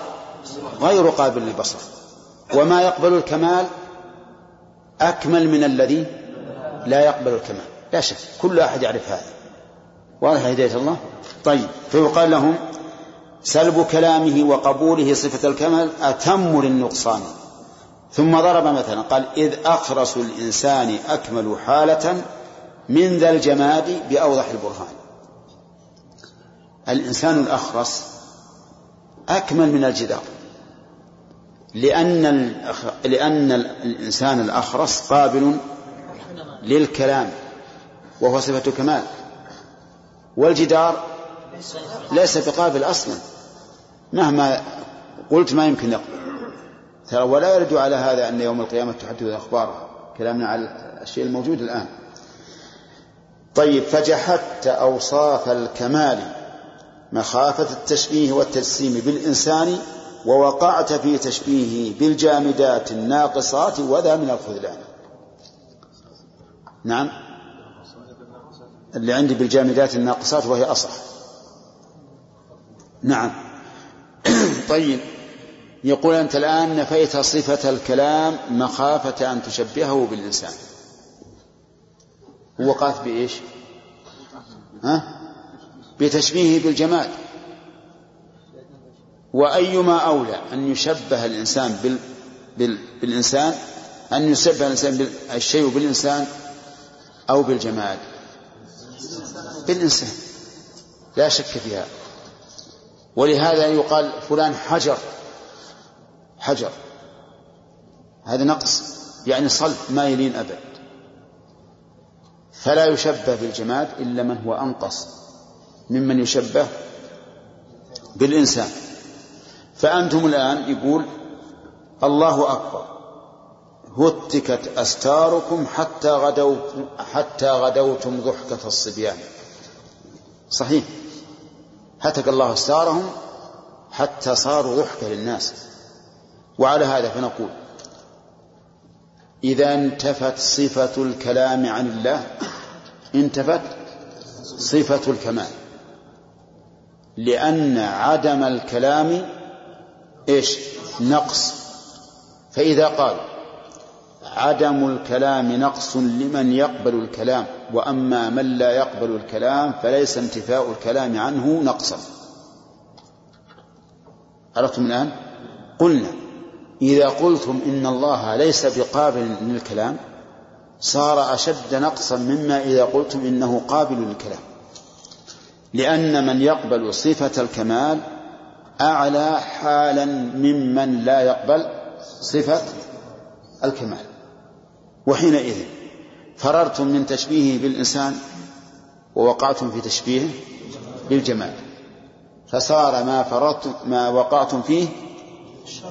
غير قابل للبصر. وما يقبل الكمال أكمل من الذي لا يقبل الكمال. لا شك كل أحد يعرف هذا. واضح هداية الله؟ طيب فيقال لهم سلب كلامه وقبوله صفة الكمال أتم للنقصان. ثم ضرب مثلا قال إذ أخرس الإنسان أكمل حالة من ذا الجماد بأوضح البرهان. الإنسان الأخرس أكمل من الجدار. لأن لأن الإنسان الأخرس قابل للكلام وهو صفة كمال. والجدار ليس بقابل أصلا مهما قلت ما يمكن يقبل ترى ولا يرد على هذا أن يوم القيامة تحدث أخبارها. كلامنا على الشيء الموجود الآن. طيب فجحدت أوصاف الكمال. مخافة التشبيه والتجسيم بالإنسان ووقعت في تشبيهه بالجامدات الناقصات وذا من الخذلان. نعم. اللي عندي بالجامدات الناقصات وهي أصح. نعم. طيب. يقول أنت الآن نفيت صفة الكلام مخافة أن تشبهه بالإنسان. وقعت بإيش؟ ها؟ بتشبيهه بالجماد. وأيما أولى أن يشبه الإنسان بال... بال... بالإنسان أن يشبه الإنسان بالشيء بالإنسان أو بالجماد. بالإنسان لا شك فيها. ولهذا يقال فلان حجر. حجر. هذا نقص يعني صلب ما يلين أبد. فلا يشبه بالجماد إلا من هو أنقص. ممن يشبه بالإنسان. فأنتم الآن يقول الله أكبر. هتكت أستاركم حتى غدوت حتى غدوتم ضحكة الصبيان. صحيح. هتك الله أستارهم حتى صاروا ضحكة للناس. وعلى هذا فنقول إذا انتفت صفة الكلام عن الله انتفت صفة الكمال. لأن عدم الكلام إيش؟ نقص فإذا قال عدم الكلام نقص لمن يقبل الكلام وأما من لا يقبل الكلام فليس انتفاء الكلام عنه نقصا عرفتم الآن؟ قلنا إذا قلتم إن الله ليس بقابل للكلام صار أشد نقصا مما إذا قلتم إنه قابل للكلام لأن من يقبل صفة الكمال أعلى حالا ممن لا يقبل صفة الكمال. وحينئذ فررتم من تشبيهه بالإنسان ووقعتم في تشبيهه بالجمال. فصار ما فررتم ما وقعتم فيه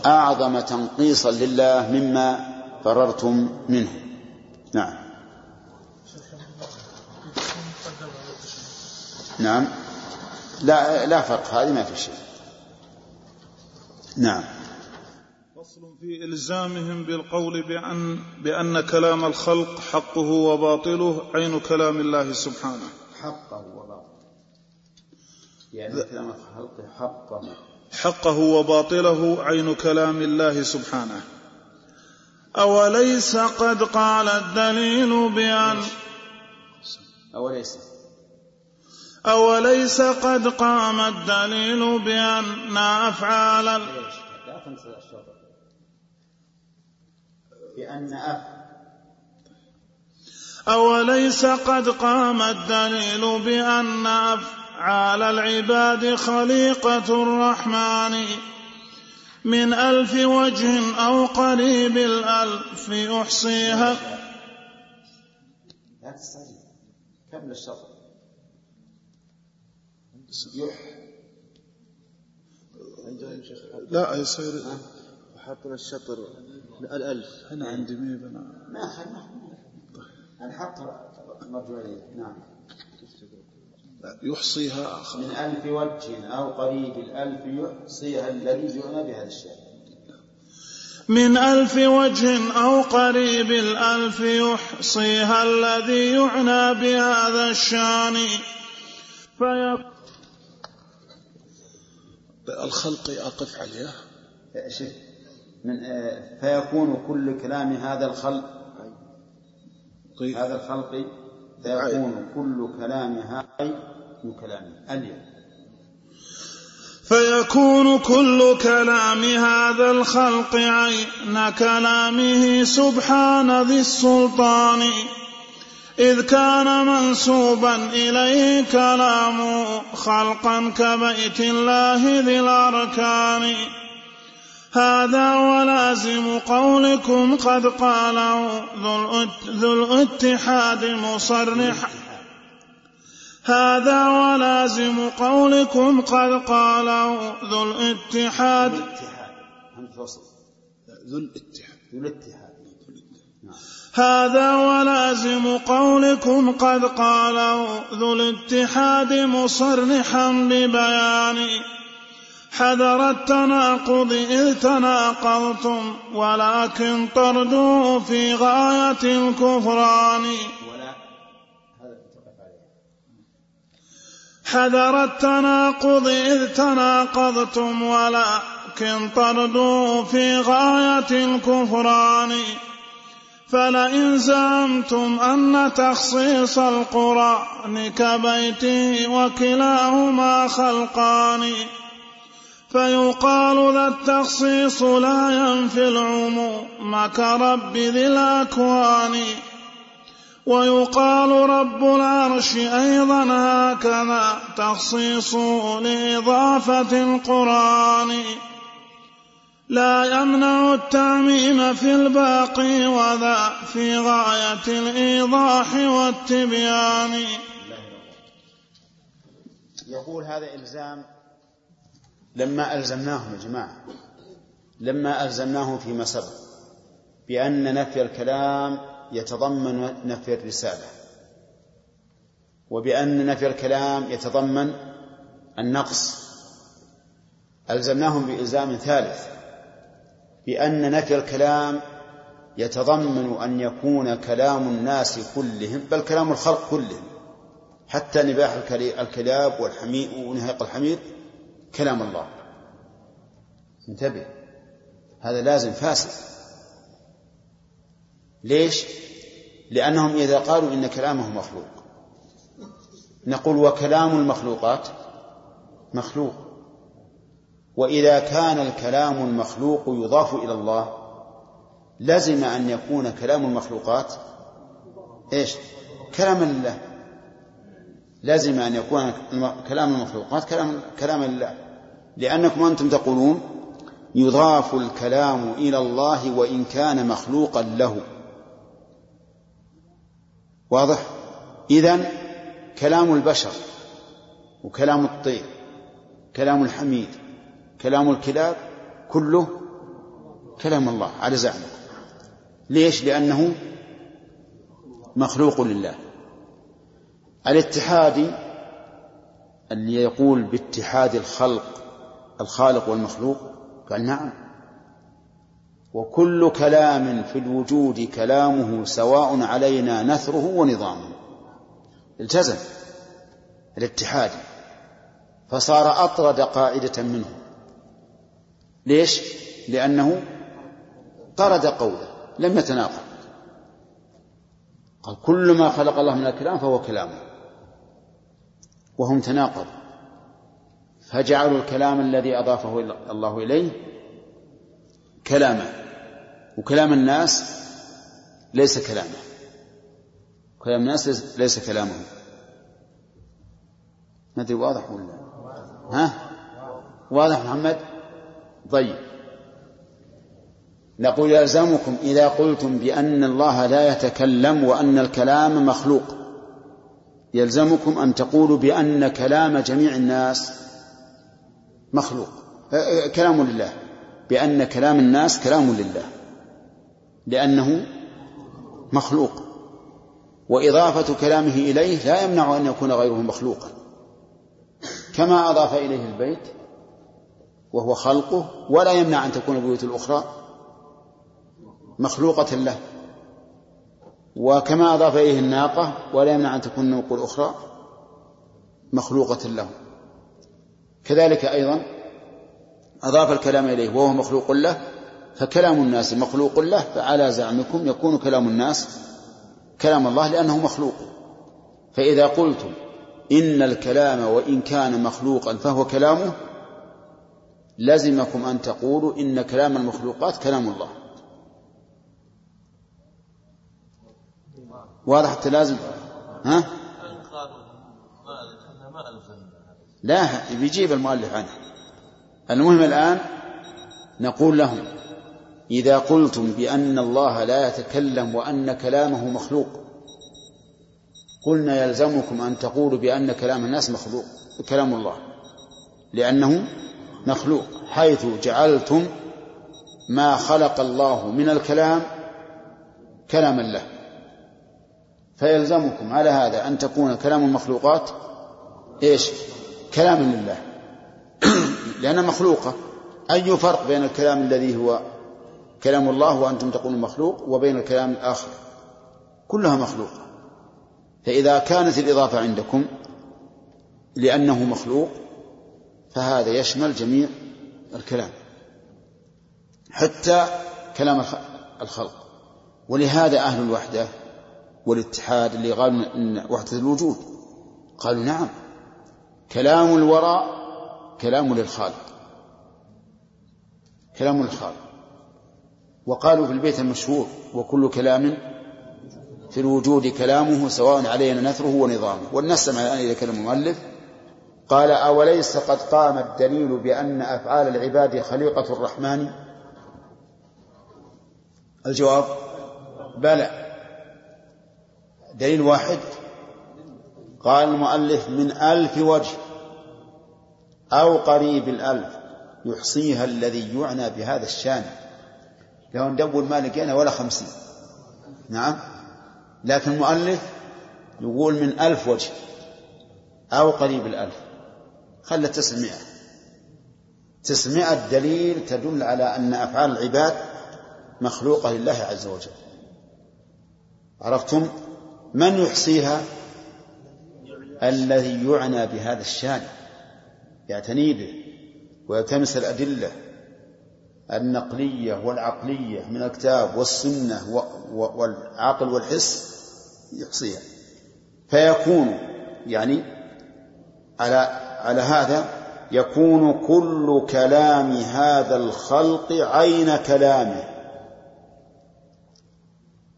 أعظم تنقيصا لله مما فررتم منه. نعم. نعم. لا لا فرق هذه ما في شيء. نعم. فصل في إلزامهم بالقول بأن بأن كلام الخلق حقه وباطله عين كلام الله سبحانه. حقه وباطله. يعني كلام الخلق حقه. حقه وباطله عين كلام الله سبحانه. أوليس قد قال الدليل بأن أوليس. أوليس قد قام الدليل بأن أفعال لا تنسى بأن أف أوليس قد قام الدليل بأن أفعال العباد خليقة الرحمن من ألف وجه أو قريب الألف يحصيها لا تستعجل كمل الشطر لا يصير. حطنا الشطر الألف. هنا عندي ميب أنا ما أنا نعم. يحصيها آخر. من ألف وجه أو قريب الألف يحصيها الذي يعنى بهذا الشيء. من ألف وجه أو قريب الألف يحصيها الذي يعنى بهذا الشان. فيقول الخلق أقف عليه. شف من آه، فيكون كل كلام هذا الخلق طيب. هذا الخلق فيكون كل كلام هذا من كلامه اليوم فيكون كل كلام هذا الخلق عين كلامه سبحان ذي السلطان. إذ كان منسوبا إليه كلامه خلقا كبيت الله ذي الأركان. هذا ولازم قولكم قد قاله ذو الأت- ذو الاتحاد مصرح هذا ولازم قولكم قد قاله ذو الاتحاد. ذو الاتحاد. ذو الاتحاد. هذا ولازم قولكم قد قاله ذو الاتحاد مصرحا ببيان. حذر التناقض إذ تناقضتم ولكن طردوه في غاية الكفران. حذر التناقض إذ تناقضتم ولكن طردوا في غاية الكفران. فلئن زعمتم أن تخصيص القرآن كبيته وكلاهما خلقان فيقال ذا التخصيص لا ينفي العموم كرب ذي الأكوان ويقال رب العرش أيضا هكذا تخصيص لإضافة القرآن لا يمنع التعميم في الباقي وذا في غاية الإيضاح والتبيان. يقول هذا إلزام لما ألزمناهم يا جماعة لما ألزمناهم فيما سبق بأن نفي الكلام يتضمن نفي الرسالة وبأن نفي الكلام يتضمن النقص. ألزمناهم بإلزام ثالث. بأن نفي الكلام يتضمن أن يكون كلام الناس كلهم بل كلام الخلق كلهم. حتى نباح الكلاب والحمير ونهاق الحمير كلام الله. انتبه هذا لازم فاسد. ليش؟ لأنهم إذا قالوا إن كلامه مخلوق. نقول وكلام المخلوقات مخلوق. وإذا كان الكلام المخلوق يضاف إلى الله لزم أن يكون كلام المخلوقات إيش؟ كلام الله. لازم أن يكون كلام المخلوقات كلام كلام الله. لأنكم أنتم تقولون يضاف الكلام إلى الله وإن كان مخلوقا له. واضح؟ إذن كلام البشر وكلام الطير كلام الحميد كلام الكلاب كله كلام الله على زعمه. ليش؟ لأنه مخلوق لله. الاتحادي اللي يقول باتحاد الخلق الخالق والمخلوق قال نعم. وكل كلام في الوجود كلامه سواء علينا نثره ونظامه. التزم الاتحاد فصار أطرد قاعدة منه. ليش؟ لأنه طرد قوله لم يتناقض. قال كل ما خلق الله من الكلام فهو كلامه. وهم تناقضوا. فجعلوا الكلام الذي أضافه الله إليه كلامه وكلام الناس ليس كلامه كلام الناس ليس كلامه. ما أدري واضح ولا ها؟ واضح محمد؟ طيب. نقول يلزمكم إذا قلتم بأن الله لا يتكلم وأن الكلام مخلوق يلزمكم أن تقولوا بأن كلام جميع الناس مخلوق. كلام لله. بأن كلام الناس كلام لله. لأنه مخلوق. وإضافة كلامه إليه لا يمنع أن يكون غيره مخلوقا. كما أضاف إليه البيت وهو خلقه ولا يمنع أن تكون البيوت الأخرى مخلوقة له. وكما أضاف إليه الناقة ولا يمنع أن تكون النوق الأخرى مخلوقة له. كذلك أيضا أضاف الكلام إليه وهو مخلوق له فكلام الناس مخلوق له فعلى زعمكم يكون كلام الناس كلام الله لأنه مخلوق. فإذا قلتم إن الكلام وإن كان مخلوقا فهو كلامه لزمكم أن تقولوا إن كلام المخلوقات كلام الله. واضح التلازم ها؟ لا بيجيب المؤلف عنه المهم الآن نقول لهم إذا قلتم بأن الله لا يتكلم وأن كلامه مخلوق قلنا يلزمكم أن تقولوا بأن كلام الناس مخلوق كلام الله. لأنه مخلوق حيث جعلتم ما خلق الله من الكلام كلاما له. فيلزمكم على هذا أن تكون كلام المخلوقات إيش؟ كلاما لله. لأنها مخلوقة أي فرق بين الكلام الذي هو كلام الله وأنتم تقولون مخلوق وبين الكلام الآخر؟ كلها مخلوقة فإذا كانت الإضافة عندكم لأنه مخلوق فهذا يشمل جميع الكلام. حتى كلام الخلق. ولهذا أهل الوحدة والاتحاد اللي قالوا إن وحدة الوجود قالوا نعم. كلام الوراء كلام للخالق. كلام للخالق. وقالوا في البيت المشهور وكل كلام في الوجود كلامه سواء علينا نثره ونظامه. ولنستمع الآن إلى كلام المؤلف قال أوليس قد قام الدليل بأن أفعال العباد خليقة الرحمن؟ الجواب بلى. دليل واحد. قال المؤلف من ألف وجه أو قريب الألف يحصيها الذي يعنى بهذا الشأن. لو ندور ما لقينا ولا خمسين. نعم. لكن المؤلف يقول من ألف وجه أو قريب الألف. خلى تسعمائة تسعمائة دليل تدل على أن أفعال العباد مخلوقة لله عز وجل. عرفتم؟ من يحصيها؟ الذي يعنى بهذا الشان. يعتني به ويلتمس الأدلة. النقلية والعقلية من الكتاب والسنة والعقل والحس يحصيها. فيكون يعني على على هذا يكون كل كلام هذا الخلق عين كلامه.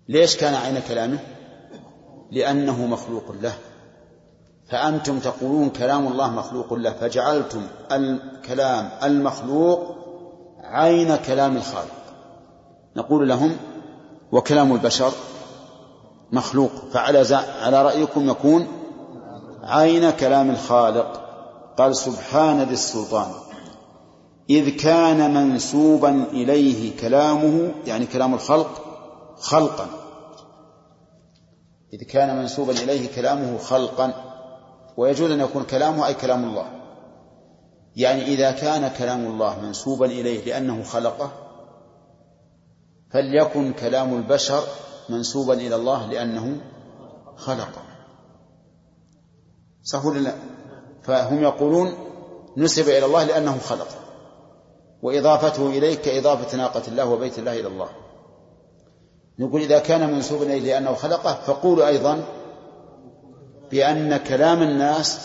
ليش كان عين كلامه؟ لأنه مخلوق له. فأنتم تقولون كلام الله مخلوق له فجعلتم الكلام المخلوق عين كلام الخالق. نقول لهم وكلام البشر مخلوق فعلى على رأيكم يكون عين كلام الخالق. قال سبحان ذي السلطان. إذ كان منسوبا إليه كلامه يعني كلام الخلق خلقا. إذ كان منسوبا إليه كلامه خلقا. ويجوز أن يكون كلامه أي كلام الله. يعني إذا كان كلام الله منسوبا إليه لأنه خلقه فليكن كلام البشر منسوبا إلى الله لأنه خلقه. صح ولا لا؟ فهم يقولون نسب إلى الله لأنه خلقه وإضافته إليه كإضافة ناقة الله وبيت الله إلى الله. نقول إذا كان منسوبا إليه لأنه خلقه فقولوا أيضا بأن كلام الناس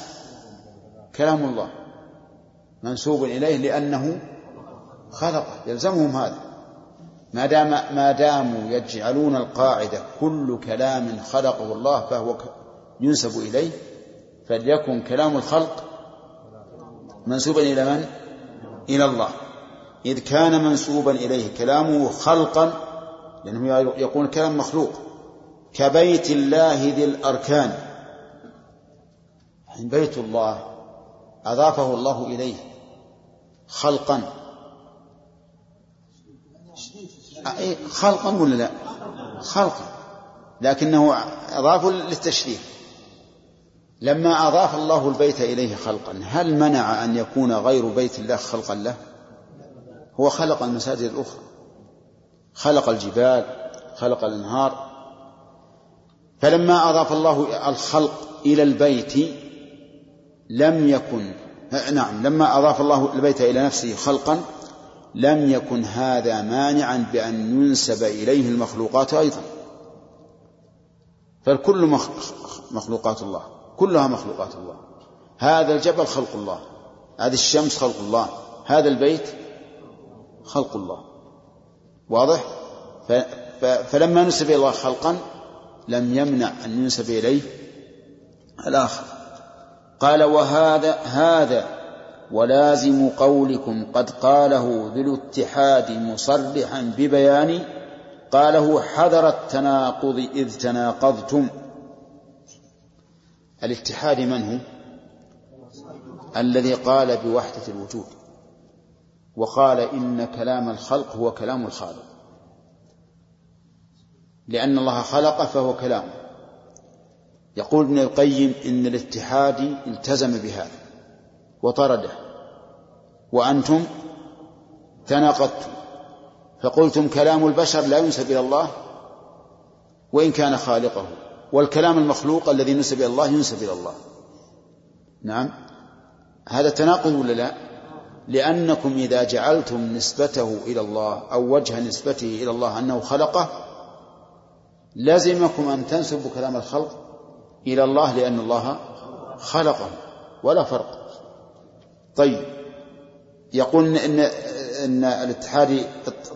كلام الله. منسوب إليه لأنه خلقه. يلزمهم هذا. ما دام ما داموا يجعلون القاعدة كل كلام خلقه الله فهو ينسب إليه فليكن كلام الخلق منسوبا إلى من؟ إلى الله. إذ كان منسوبا إليه كلامه خلقا لأنه يقول كلام مخلوق كبيت الله ذي الأركان. يعني بيت الله أضافه الله إليه خلقا. خلقا ولا لا؟ خلقا. لكنه أضافه للتشريف. لما أضاف الله البيت إليه خلقا هل منع أن يكون غير بيت الله خلقا له؟ هو خلق المساجد الأخرى. خلق الجبال خلق الأنهار. فلما أضاف الله الخلق إلى البيت لم يكن نعم لما أضاف الله البيت إلى نفسه خلقا لم يكن هذا مانعا بأن ينسب إليه المخلوقات أيضا. فالكل مخلوقات الله. كلها مخلوقات الله. هذا الجبل خلق الله. هذه الشمس خلق الله. هذا البيت خلق الله. واضح؟ فلما نسب إلى الله خلقا لم يمنع أن ينسب إليه الآخر. قال وهذا هذا ولازم قولكم. قد قاله ذو الاتحاد مصرحا ببيان. قاله حذر التناقض إذ تناقضتم. الاتحاد من هو؟ الذي قال بوحدة الوجود وقال إن كلام الخلق هو كلام الخالق. لأن الله خلق فهو كلامه يقول ابن القيم إن الاتحاد التزم بهذا وطرده. وأنتم تناقضتم. فقلتم كلام البشر لا ينسب إلى الله وإن كان خالقه. والكلام المخلوق الذي نسب إلى الله ينسب إلى الله. نعم. هذا تناقض ولا لا؟ لأنكم إذا جعلتم نسبته إلى الله أو وجه نسبته إلى الله أنه خلقه لزمكم أن تنسبوا كلام الخلق إلى الله لأن الله خلقه ولا فرق. طيب. يقول إن, إن الاتحاد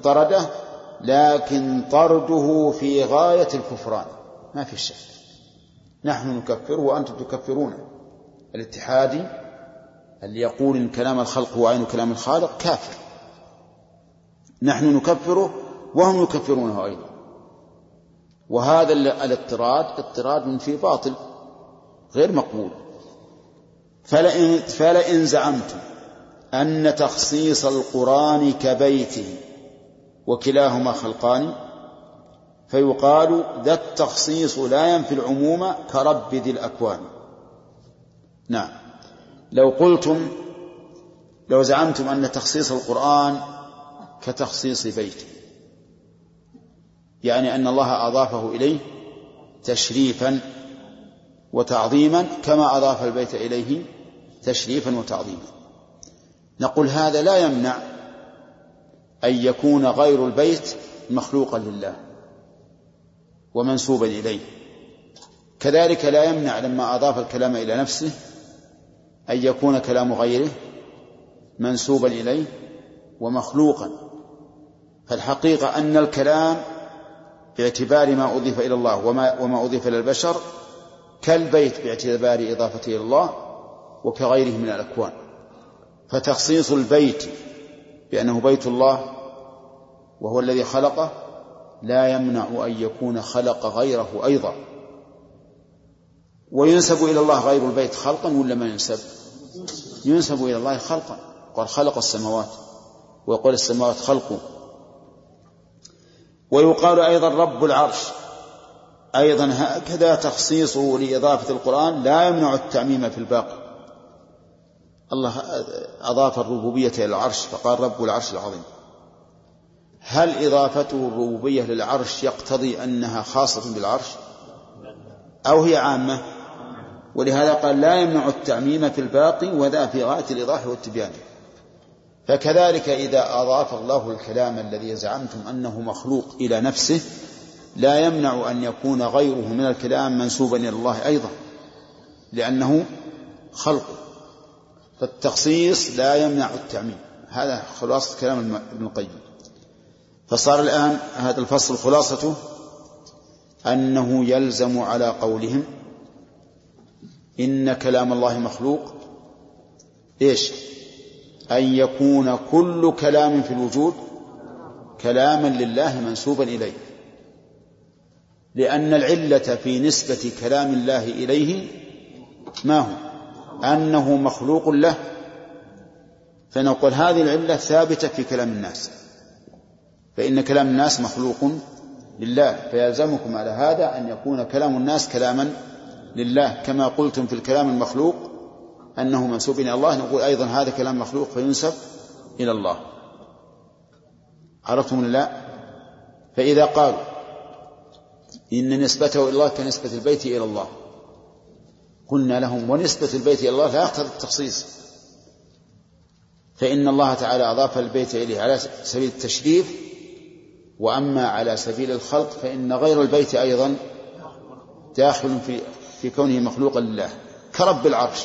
طرده لكن طرده في غاية الكفران. ما في شك. نحن نكفره وأنتم تكفرون. الاتحادي اللي يقول إن كلام الخلق هو عين كلام الخالق كافر. نحن نكفره وهم يكفرونه أيضا. وهذا الاضطراد اضطراد في باطل غير مقبول. فلئن, فلئن زعمتم أن تخصيص القرآن كبيته وكلاهما خلقان فيقال ذا التخصيص لا ينفي العموم كرب ذي الأكوان. نعم. لو قلتم لو زعمتم أن تخصيص القرآن كتخصيص بيته يعني أن الله أضافه إليه تشريفا وتعظيما كما أضاف البيت إليه تشريفا وتعظيما. نقول هذا لا يمنع أن يكون غير البيت مخلوقا لله. ومنسوبا إليه. كذلك لا يمنع لما أضاف الكلام إلى نفسه أن يكون كلام غيره منسوبا إليه ومخلوقا. فالحقيقة أن الكلام باعتبار ما أضيف إلى الله وما, وما أضيف إلى البشر كالبيت باعتبار إضافته إلى الله وكغيره من الأكوان. فتخصيص البيت بأنه بيت الله وهو الذي خلقه لا يمنع أن يكون خلق غيره أيضا. وينسب إلى الله غير البيت خلقا ولا ما ينسب؟ ينسب إلى الله خلقا. قال خلق السماوات. ويقول السماوات خلقه ويقال أيضا رب العرش. أيضا هكذا تخصيصه لإضافة القرآن لا يمنع التعميم في الباقي. الله أضاف الربوبية إلى العرش فقال رب العرش العظيم. هل إضافته الربوبية للعرش يقتضي أنها خاصة بالعرش؟ أو هي عامة؟ ولهذا قال لا يمنع التعميم في الباقي وذا في غاية الإيضاح والتبيان. فكذلك إذا أضاف الله الكلام الذي زعمتم أنه مخلوق إلى نفسه لا يمنع أن يكون غيره من الكلام منسوبا إلى الله أيضا لأنه خلقه فالتخصيص لا يمنع التعميم. هذا خلاصة كلام ابن القيم. فصار الآن هذا الفصل خلاصته أنه يلزم على قولهم إن كلام الله مخلوق. إيش؟ أن يكون كل كلام في الوجود كلاما لله منسوبا إليه. لأن العلة في نسبة كلام الله إليه ما هو؟ أنه مخلوق له. فنقول هذه العلة ثابتة في كلام الناس. فإن كلام الناس مخلوق لله فيلزمكم على هذا أن يكون كلام الناس كلاما لله. كما قلتم في الكلام المخلوق أنه منسوب إلى الله نقول أيضا هذا كلام مخلوق فينسب إلى الله. عرفتم لا؟ فإذا قالوا إن نسبته إلى الله كنسبة البيت إلى الله قلنا لهم ونسبة البيت إلى الله لا يقتضي التخصيص. فإن الله تعالى أضاف البيت إليه على سبيل التشريف وأما على سبيل الخلق فإن غير البيت أيضا داخل في في كونه مخلوقا لله كرب العرش.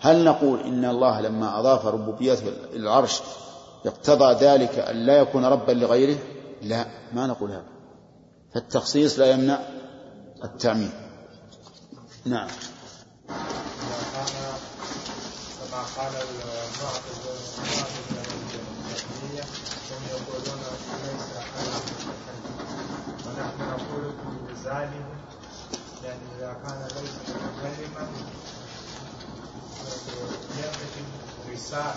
هل نقول إن الله لما أضاف ربوبيته العرش اقتضى ذلك أن لا يكون ربا لغيره؟ لا ما نقول هذا. فالتخصيص لا يمنع التعميم نعم. قال هم يقولون ليس ونحن نقول بذلك يعني إذا كان ليس متكلما ينتفي رسالة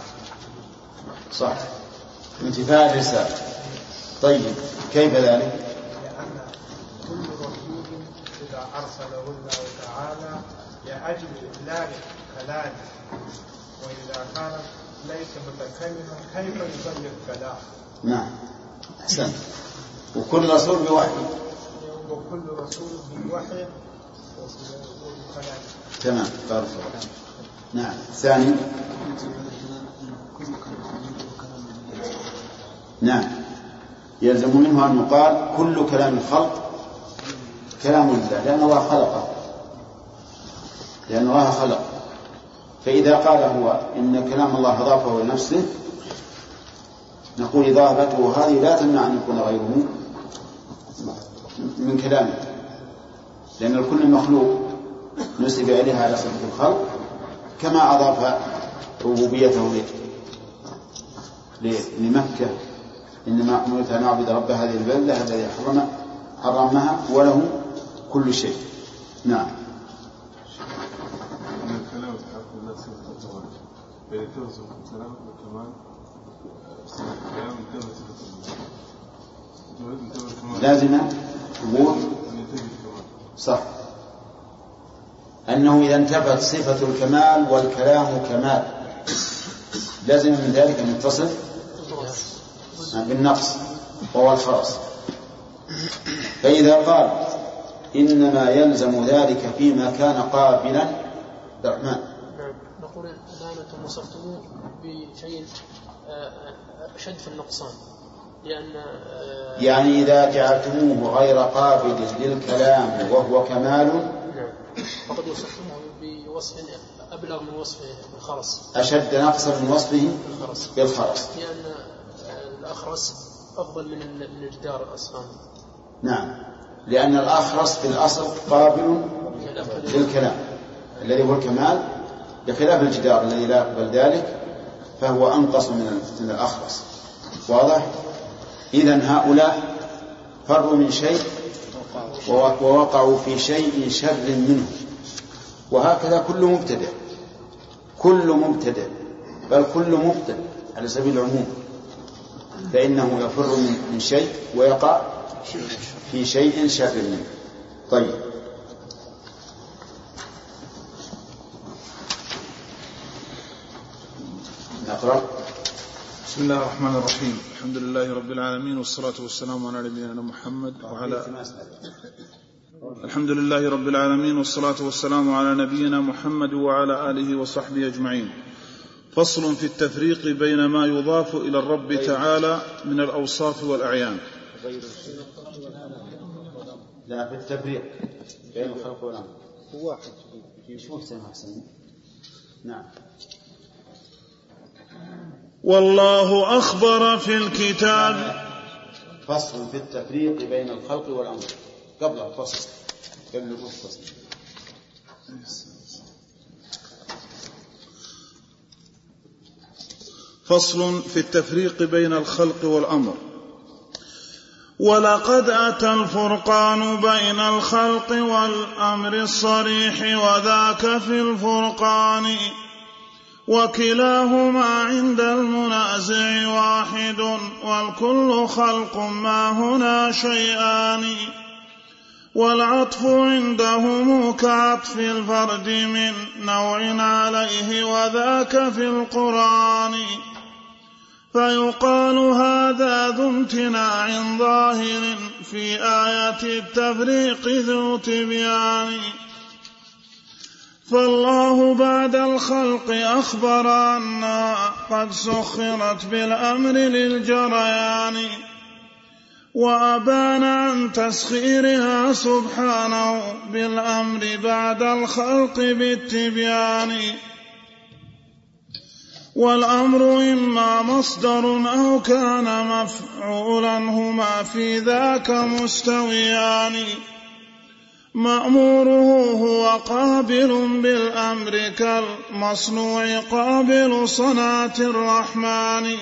صح. انتفاء الرسالة طيب كيف ذلك؟ لأن كل رسول إذا أرسله الله تعالى لأجل إبلاغ كلامه وإذا كان ليس متكلما كيف يبلغ كلامه؟ نعم. أحسنت. وكل رسول بوحي. وكل رسول بالوحي كلام تمام بارك الله نعم الثاني نعم يلزم منه أن يقال كل كلام الخلق كلام الله لأن الله خلقه لأن الله خلق. فإذا قال هو إن كلام الله أضافه لنفسه نقول إضافته هذه لا تمنع أن يكون غيره. من كلامه. لأن الكل مخلوق نسب إليها على صفة الخلق كما أضاف ربوبيته لمكة. إنما أمرت أن أعبد رب هذه البلدة الذي حرم حرمها وله كل شيء. نعم. صفة الكلام والكمال الكلام صفة الكمال لازم الكمال صح. أنه إذا انتفت صفة الكمال والكلام كمال. لازم من ذلك أن يتصف بالنقص وهو الخرس فإذا قال إنما يلزم ذلك فيما كان قابلا الرحمن نقول الآن أنتم وصفتموه بشيء آه، أشد في النقصان. آه، يعني إذا جعلتموه غير قابل للكلام وهو كمال نعم. فقد وصفتموه بوصف أبلغ من وصف الخرس أشد نقصا من وصفه الخرس بالخرس. لأن آه، الأخرس أفضل من من الجدار الأصفهاني نعم. لأن الأخرس في الأصل قابل للكلام. الذي هو الكمال بخلاف الجدار الذي لا يقبل ذلك فهو أنقص من من الأخرس. واضح؟ إذا هؤلاء فروا من شيء ووقعوا في شيء شر منه. وهكذا كل مبتدع. كل مبتدع. بل كل مبتدع على سبيل العموم. فإنه يفر من شيء ويقع في شيء شر منه. طيب. نقرأ. بسم الله الرحمن الرحيم. الحمد لله رب العالمين والصلاة والسلام على نبينا محمد وعلى الحمد لله رب العالمين والصلاة والسلام على نبينا محمد وعلى آله وصحبه أجمعين. فصل في التفريق بين ما يضاف إلى الرب تعالى من الأوصاف والأعيان. لا في التفريق بين الخلق والأمر هو واحد محسن محسن نعم. والله أخبر في الكتاب. فصل في التفريق بين الخلق والأمر. قبل الفصل. قبل الفصل. فصل في التفريق بين الخلق والأمر. ولقد أتى الفرقان بين الخلق والأمر الصريح وذاك في الفرقان. وكلاهما عند المنازع واحد والكل خلق ما هنا شيئان. والعطف عندهم كعطف الفرد من نوع عليه وذاك في القرآن. فيقال هذا ذو امتناع ظاهر في آية التفريق ذو تبيان. فالله بعد الخلق أخبر أنها قد سخرت بالأمر للجريان وأبان عن تسخيرها سبحانه بالأمر بعد الخلق بالتبيان. والأمر إما مصدر أو كان مفعولا هما في ذاك مستويان. مأموره هو قابل بالأمر كالمصنوع قابل صنعة الرحمن.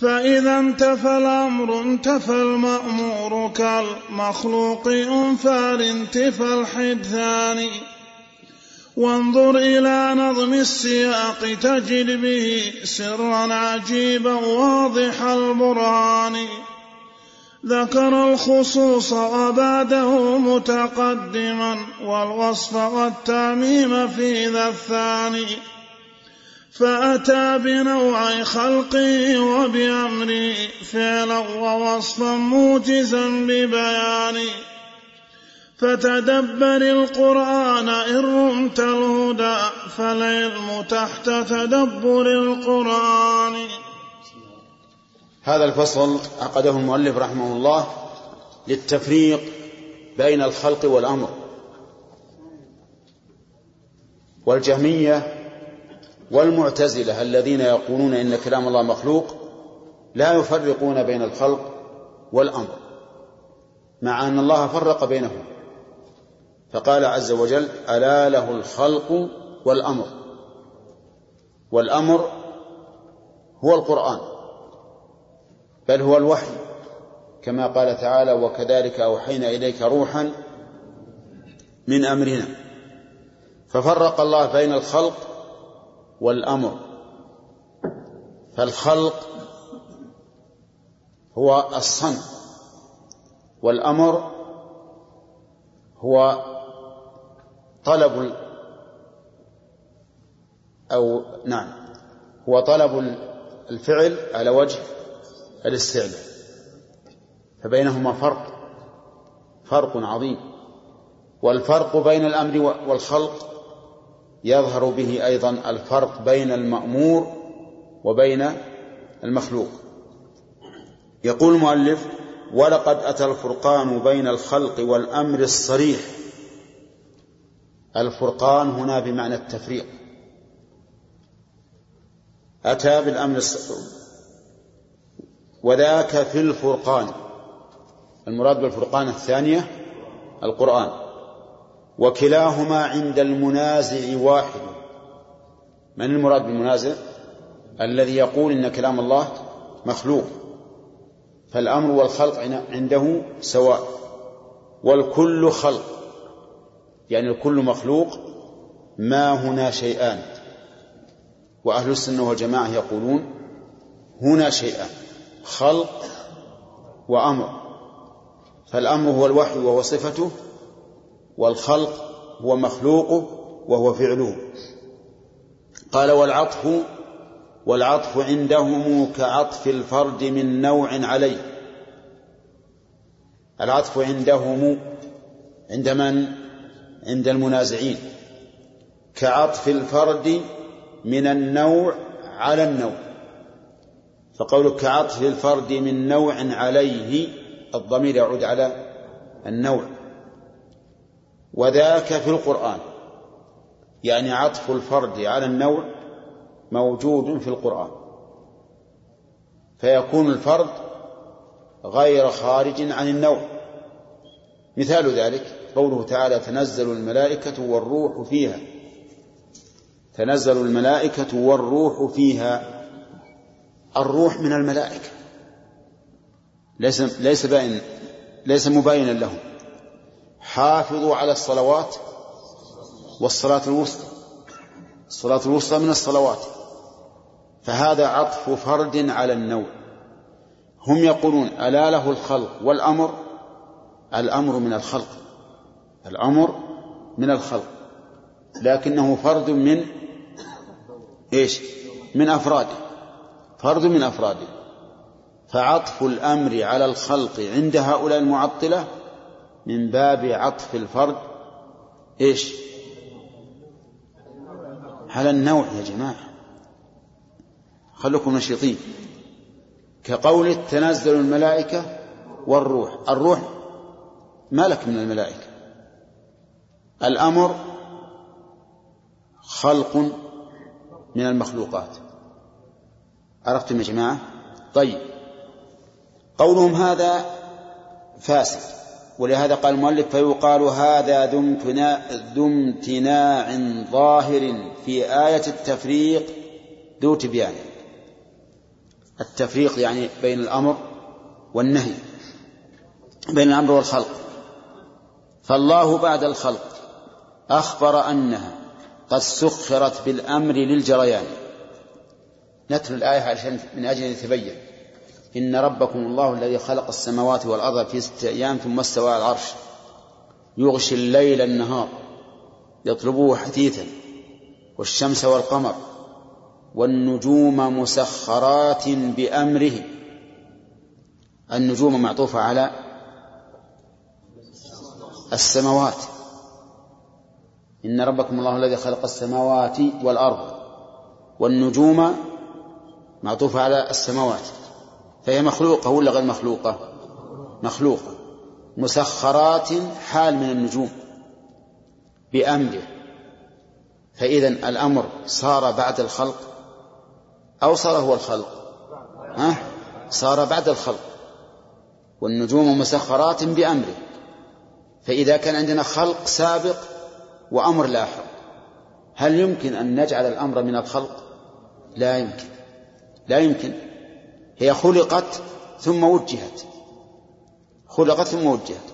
فإذا انتفى الأمر انتفى المأمور كالمخلوق أنفى الانتفى الحدثان. وانظر إلى نظم السياق تجد به سرا عجيبا واضح البرهان. ذكر الخصوص وبعده متقدما والوصف والتعميم في ذا الثاني. فأتى بنوع خلقه وبأمره فعلا ووصفا موجزا ببيان. فتدبر القرآن إن رمت الهدى فالعلم تحت تدبر القرآن. هذا الفصل عقده المؤلف رحمه الله للتفريق بين الخلق والأمر والجهمية والمعتزلة الذين يقولون إن كلام الله مخلوق لا يفرقون بين الخلق والأمر مع أن الله فرق بينهم. فقال عز وجل ألا له الخلق والأمر. والأمر هو القرآن. بل هو الوحي كما قال تعالى وكذلك أوحينا إليك روحا من أمرنا. ففرق الله بين الخلق والأمر. فالخلق هو الصنع والأمر هو طلب أو نعم هو طلب الفعل على وجه الاستعلاء فبينهما فرق فرق عظيم. والفرق بين الأمر والخلق يظهر به أيضا الفرق بين المأمور وبين المخلوق. يقول المؤلف ولقد أتى الفرقان بين الخلق والأمر الصريح. الفرقان هنا بمعنى التفريق. أتى بالأمر الصريح وذاك في الفرقان. المراد بالفرقان الثانية القرآن. وكلاهما عند المنازع واحد. من المراد بالمنازع؟ الذي يقول إن كلام الله مخلوق. فالأمر والخلق عنده سواء. والكل خلق. يعني الكل مخلوق. ما هنا شيئان. وأهل السنة والجماعة يقولون هنا شيئان. خلق وأمر. فالأمر هو الوحي وهو صفته والخلق هو مخلوقه وهو فعله. قال والعطف والعطف عندهم كعطف الفرد من نوع عليه. العطف عندهم عند من؟ عند المنازعين. كعطف الفرد من النوع على النوع. فقولك كعطف الفرد من نوع عليه الضمير يعود على النوع. وذاك في القرآن. يعني عطف الفرد على النوع موجود في القرآن. فيكون الفرد غير خارج عن النوع. مثال ذلك قوله تعالى تنزل الملائكة والروح فيها. تنزل الملائكة والروح فيها. الروح من الملائكة. ليس ليس باين ليس مباينا لهم. حافظوا على الصلوات والصلاة الوسطى. الصلاة الوسطى من الصلوات. فهذا عطف فرد على النوع. هم يقولون ألا له الخلق والأمر؟ الأمر من الخلق. الأمر من الخلق. لكنه فرد من إيش؟ من أفراده. فرد من أفراده. فعطف الأمر على الخلق عند هؤلاء المعطلة من باب عطف الفرد. إيش؟ على النوع يا جماعة. خلوكم نشيطين. كقول تنزل الملائكة والروح. الروح ملك من الملائكة. الأمر خلق من المخلوقات. عرفتم يا جماعة؟ طيب. قولهم هذا فاسد ولهذا قال المؤلف فيقال هذا ذو امتناع ظاهر في آية التفريق ذو تبيان. التفريق يعني بين الأمر والنهي بين الأمر والخلق. فالله بعد الخلق أخبر أنها قد سخرت بالأمر للجريان. نتلو الآية عشان من أجل أن يتبين. إن ربكم الله الذي خلق السماوات والأرض في ستة أيام ثم استوى على العرش. يغشي الليل النهار. يطلبه حثيثا. والشمس والقمر. والنجوم مسخرات بأمره. النجوم معطوفة على السماوات. إن ربكم الله الذي خلق السماوات والأرض. والنجوم معطوفة على السماوات. فهي مخلوقة ولا غير مخلوقة؟ مخلوقة. مسخرات حال من النجوم. بأمره فإذا الأمر صار بعد الخلق أو صار هو الخلق؟ ها؟ صار بعد الخلق. والنجوم مسخرات بأمره فإذا كان عندنا خلق سابق وأمر لاحق هل يمكن أن نجعل الأمر من الخلق؟ لا يمكن. لا يمكن. هي خلقت ثم وجهت. خلقت ثم وجهت.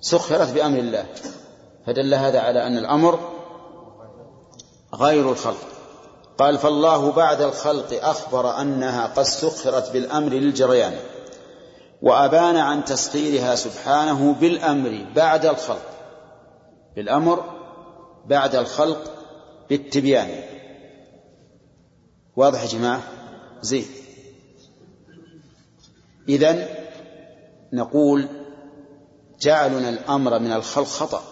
سخرت بأمر الله. فدل هذا على أن الأمر غير الخلق. قال فالله بعد الخلق أخبر أنها قد سخرت بالأمر للجريان وأبان عن تسخيرها سبحانه بالأمر بعد الخلق. بالأمر بعد الخلق بالتبيان. واضح يا جماعة؟ زين. إذن نقول جعلنا الأمر من الخلق خطأ.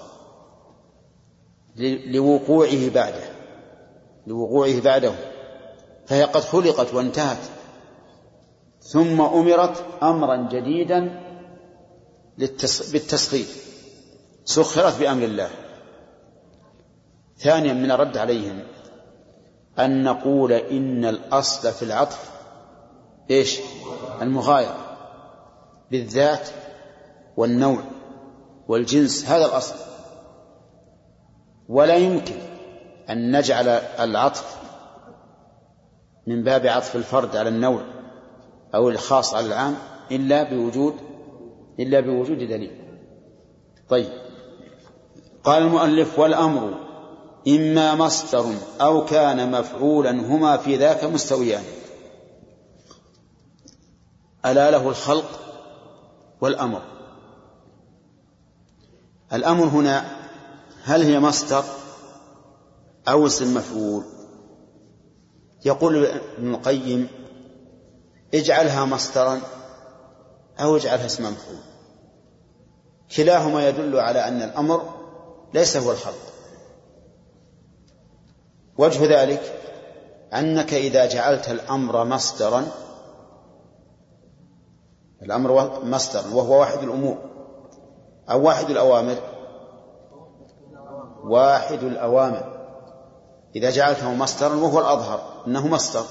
لوقوعه بعده. لوقوعه بعده. فهي قد خلقت وانتهت. ثم أمرت أمرا جديدا بالتسخير. سخرت بأمر الله. ثانيا من الرد عليهم. أن نقول إن الأصل في العطف إيش؟ المغايرة بالذات والنوع والجنس هذا الأصل. ولا يمكن أن نجعل العطف من باب عطف الفرد على النوع أو الخاص على العام إلا بوجود إلا بوجود دليل. طيب. قال المؤلف والأمر إما مصدر أو كان مفعولا هما في ذاك مستويان. ألا له الخلق والأمر. الأمر هنا هل هي مصدر أو اسم مفعول؟ يقول ابن القيم اجعلها مصدرا أو اجعلها اسم مفعول. كلاهما يدل على أن الأمر ليس هو الخلق. وجه ذلك أنك إذا جعلت الأمر مصدرا الأمر مصدرا وهو واحد الأمور أو واحد الأوامر واحد الأوامر. إذا جعلته مصدرا وهو الأظهر أنه مصدر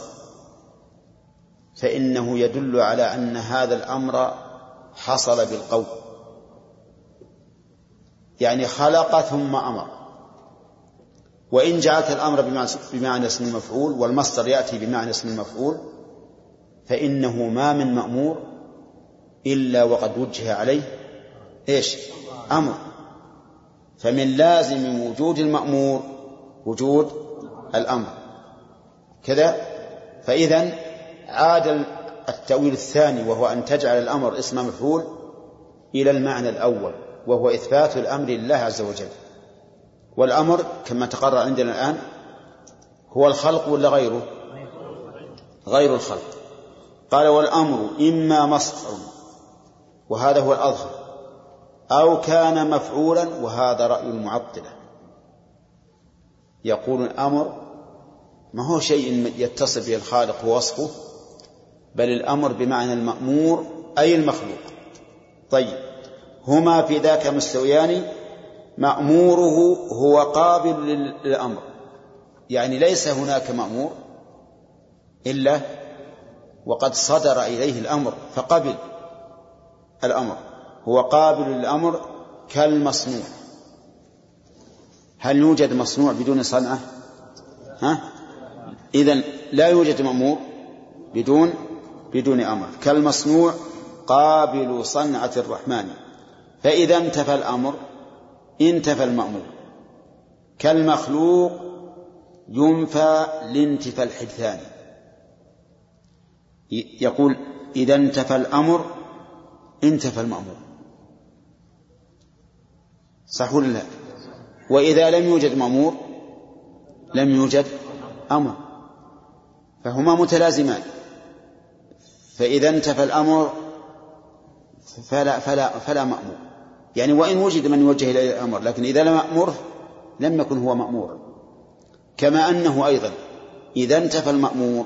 فإنه يدل على أن هذا الأمر حصل بالقول. يعني خلق ثم أمر. وإن جعلت الأمر بمعنى اسم المفعول والمصدر يأتي بمعنى اسم المفعول فإنه ما من مأمور إلا وقد وجه عليه. إيش؟ أمر. فمن لازم وجود المأمور وجود الأمر. كذا؟ فإذا عاد التأويل الثاني وهو أن تجعل الأمر اسم مفعول إلى المعنى الأول وهو إثبات الأمر لله عز وجل. والأمر كما تقرر عندنا الآن هو الخلق ولا غيره؟ غير الخلق. قال والأمر إما مصدر وهذا هو الأظهر أو كان مفعولا وهذا رأي المعطلة. يقول الأمر ما هو شيء يتصل به الخالق ووصفه بل الأمر بمعنى المأمور أي المخلوق. طيب هما في ذاك مستويان مأموره هو قابل للأمر. يعني ليس هناك مأمور إلا وقد صدر إليه الأمر فقبل الأمر. هو قابل للأمر كالمصنوع. هل يوجد مصنوع بدون صنعة؟ ها؟ إذن لا يوجد مأمور بدون بدون أمر. كالمصنوع قابل صنعة الرحمن. فإذا انتفى الأمر انتفى المأمور كالمخلوق ينفى لانتفى الحدثان. يقول إذا انتفى الأمر انتفى المأمور صح ولا لا؟ وإذا لم يوجد مأمور لم يوجد أمر. فهما متلازمان. فإذا انتفى الأمر فلا فلا فلا مأمور. يعني وإن وجد من يوجه إليه الأمر لكن إذا لم يأمره لم يكن هو مأمورا كما أنه أيضا إذا انتفى المأمور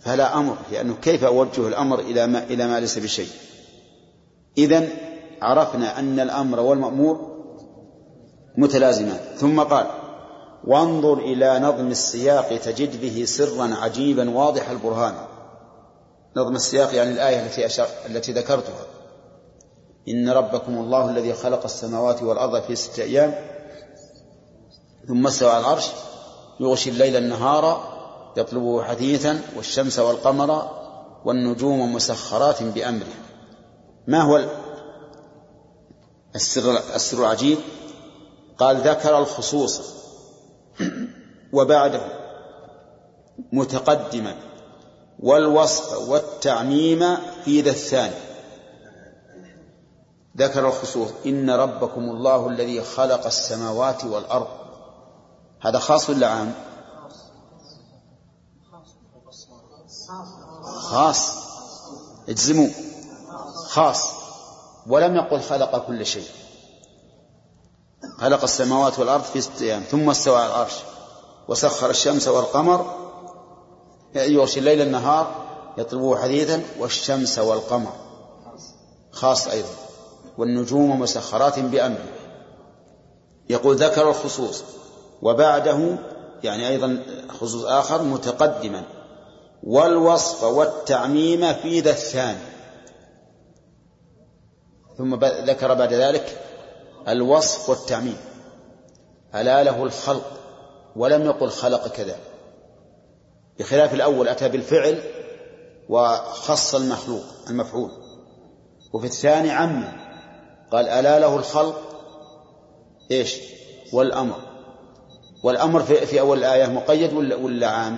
فلا أمر لأنه كيف أوجه الأمر إلى ما, إلى ما ليس بشيء؟ إذا عرفنا أن الأمر والمأمور متلازمان. ثم قال وانظر إلى نظم السياق تجد به سرا عجيبا واضح البرهان. نظم السياق يعني الآية التي التي ذكرتها. إن ربكم الله الذي خلق السماوات والأرض في ستة أيام ثم استوى على العرش يغشي الليل النهار يطلبه حثيثا والشمس والقمر والنجوم مسخرات بأمره. ما هو السر السر العجيب؟ قال ذكر الخصوص وبعده متقدما والوصف والتعميم في ذا الثاني. ذكر الخصوص إن ربكم الله الذي خلق السماوات والأرض. هذا خاص ولا عام؟ خاص. اجزموا. خاص. ولم يقل خلق كل شيء. خلق السماوات والأرض في ستة أيام ثم استوى على العرش. وسخر الشمس والقمر. يغشي الليل النهار؟ يطلبه حديثا والشمس والقمر. خاص أيضا. والنجوم مسخرات بأمره. يقول ذكر الخصوص وبعده يعني أيضا خصوص آخر متقدما والوصف والتعميم في ذا الثاني. ثم ذكر بعد ذلك الوصف والتعميم. ألا له الخلق ولم يقل خلق كذا. بخلاف الأول أتى بالفعل وخص المخلوق المفعول. وفي الثاني عم قال ألا له الخلق؟ إيش؟ والأمر. والأمر في, في أول الآية مقيد ولا, ولا عام؟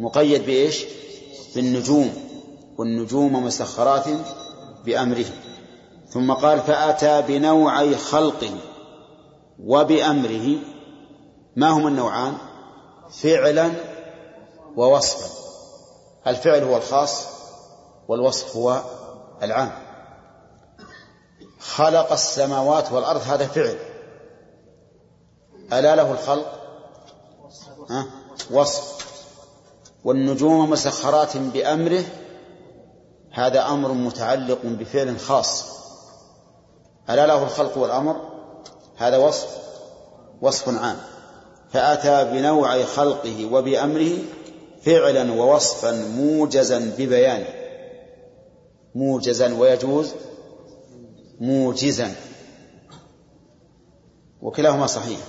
مقيد بإيش؟ بالنجوم. والنجوم مسخرات بأمره. ثم قال فأتى بنوعي خلقه وبأمره. ما هما النوعان؟ فعلا ووصفا. الفعل هو الخاص والوصف هو العام. خلق السماوات والأرض هذا فعل. ألا له الخلق؟ ها؟ وصف. والنجوم مسخرات بأمره هذا أمر متعلق بفعل خاص. ألا له الخلق والأمر؟ هذا وصف. وصف عام. فأتى بنوع خلقه وبأمره فعلا ووصفا موجزا ببيانه. موجزا ويجوز موجزا وكلاهما صحيح.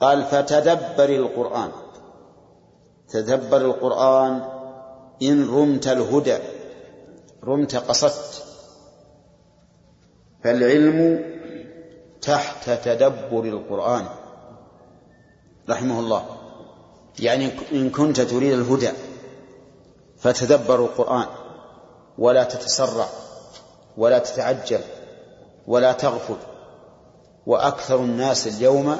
قال فتدبر القرآن. تدبر القرآن إن رمت الهدى. رمت قصدت. فالعلم تحت تدبر القرآن. رحمه الله. يعني إن كنت تريد الهدى فتدبر القرآن. ولا تتسرع. ولا تتعجل. ولا تغفل. وأكثر الناس اليوم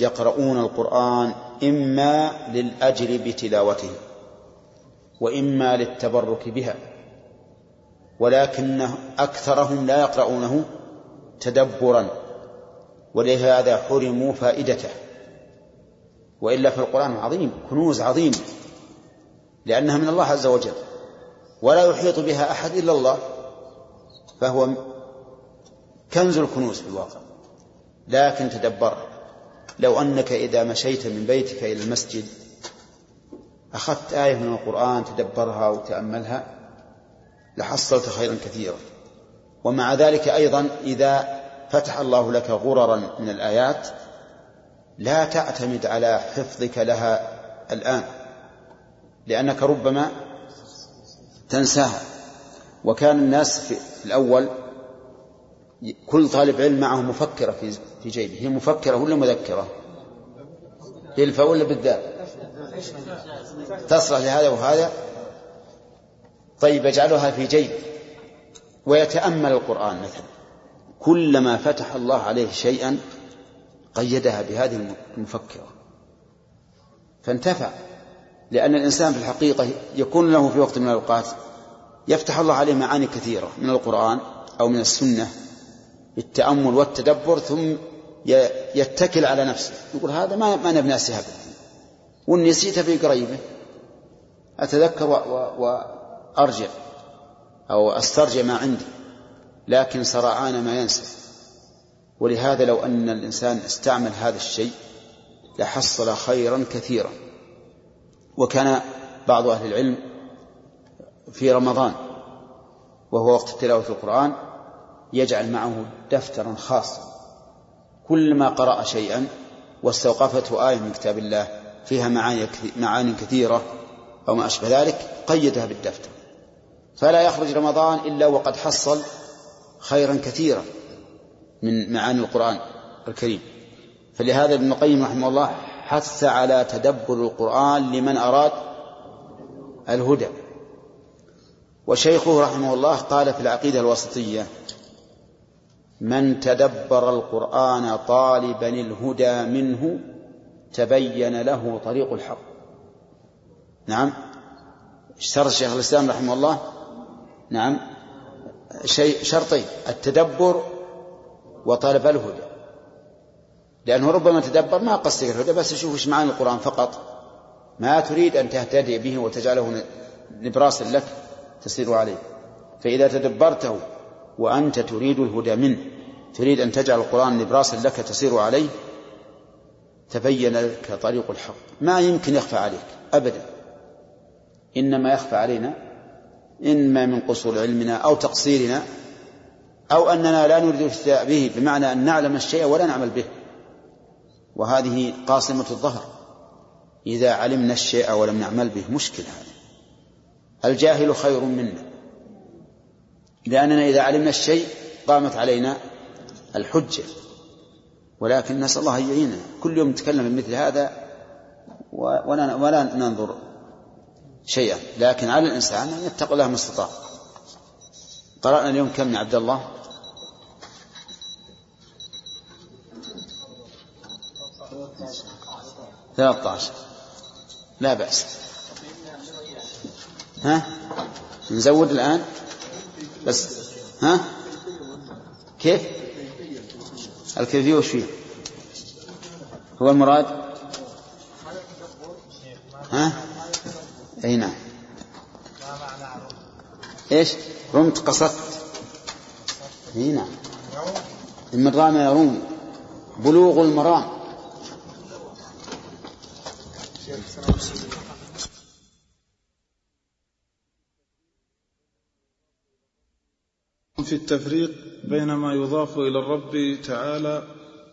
يقرؤون القرآن إما للأجر بتلاوته وإما للتبرك بها ولكن أكثرهم لا يقرؤونه تدبرا ولهذا حرموا فائدته. وإلا في القرآن عظيم كنوز عظيمة لأنها من الله عز وجل ولا يحيط بها أحد إلا الله فهو كنز الكنوز في الواقع. لكن تدبر. لو أنك إذا مشيت من بيتك إلى المسجد أخذت آية من القرآن تدبرها وتأملها لحصلت خيرا كثيرا. ومع ذلك أيضا إذا فتح الله لك غررا من الآيات لا تعتمد على حفظك لها الآن. لأنك ربما تنساها. وكان الناس في الأول كل طالب علم معه مفكرة في في جيبه هي مفكرة ولا مذكرة؟ بالفاء ولا بالذال؟ تصلح لهذا وهذا؟ طيب يجعلها في جيبه ويتأمل القرآن مثلا. كلما فتح الله عليه شيئا قيدها بهذه المفكرة. فانتفع. لأن الإنسان في الحقيقة يكون له في وقت من الأوقات يفتح الله عليه معاني كثيرة من القرآن أو من السنة. بالتأمل والتدبر ثم يتكل على نفسه. يقول هذا ما ما نبني أبدا وإن نسيت في قريبه أتذكر وأرجع أو أسترجع ما عندي لكن سرعان ما ينسى. ولهذا لو أن الإنسان استعمل هذا الشيء لحصل خيرا كثيرا. وكان بعض أهل العلم في رمضان وهو وقت تلاوة القرآن يجعل معه دفترا خاصا. كلما قرأ شيئا واستوقفته آية من كتاب الله فيها معاني كثيرة أو ما أشبه ذلك قيدها بالدفتر. فلا يخرج رمضان إلا وقد حصل خيرا كثيرا من معاني القرآن الكريم. فلهذا ابن القيم رحمه الله حث على تدبر القرآن لمن أراد الهدى. وشيخه رحمه الله قال في العقيدة الوسطية من تدبر القرآن طالبا الهدى منه تبين له طريق الحق. نعم. اشترط شيخ الإسلام رحمه الله. نعم. شيء شرطين التدبر وطلب الهدى. لأنه ربما تدبر ما قصدك الهدى بس يشوف إيش معاني القرآن فقط. ما تريد أن تهتدي به وتجعله نبراسا لك تسير عليه. فإذا تدبرته وأنت تريد الهدى منه. تريد أن تجعل القرآن نبراسا لك تسير عليه. تبين لك طريق الحق. ما يمكن يخفى عليك. أبدا. إنما يخفى علينا. إما من قصور علمنا أو تقصيرنا أو أننا لا نريد الافتاء به بمعنى أن نعلم الشيء ولا نعمل به. وهذه قاصمة الظهر. إذا علمنا الشيء ولم نعمل به مشكلة. الجاهل خير منا. لأننا إذا علمنا الشيء قامت علينا الحجة. ولكن نسأل الله أن يعيننا. كل يوم نتكلم بمثل هذا ولا ولا ننظر شيئا. لكن على الإنسان أن يتقي الله ما استطاع. قرأنا اليوم كم يا عبد الله؟ ثلاثة عشر. لا بأس. ها؟ نزود الآن؟ بس ها؟ كيف؟ الكيفية وش فيه هو المراد؟ ها؟ أي نعم. إيش؟ رمت قصدت. أي نعم. من رام يروم بلوغ المرام. في التفريق بين ما يضاف إلى الرب تعالى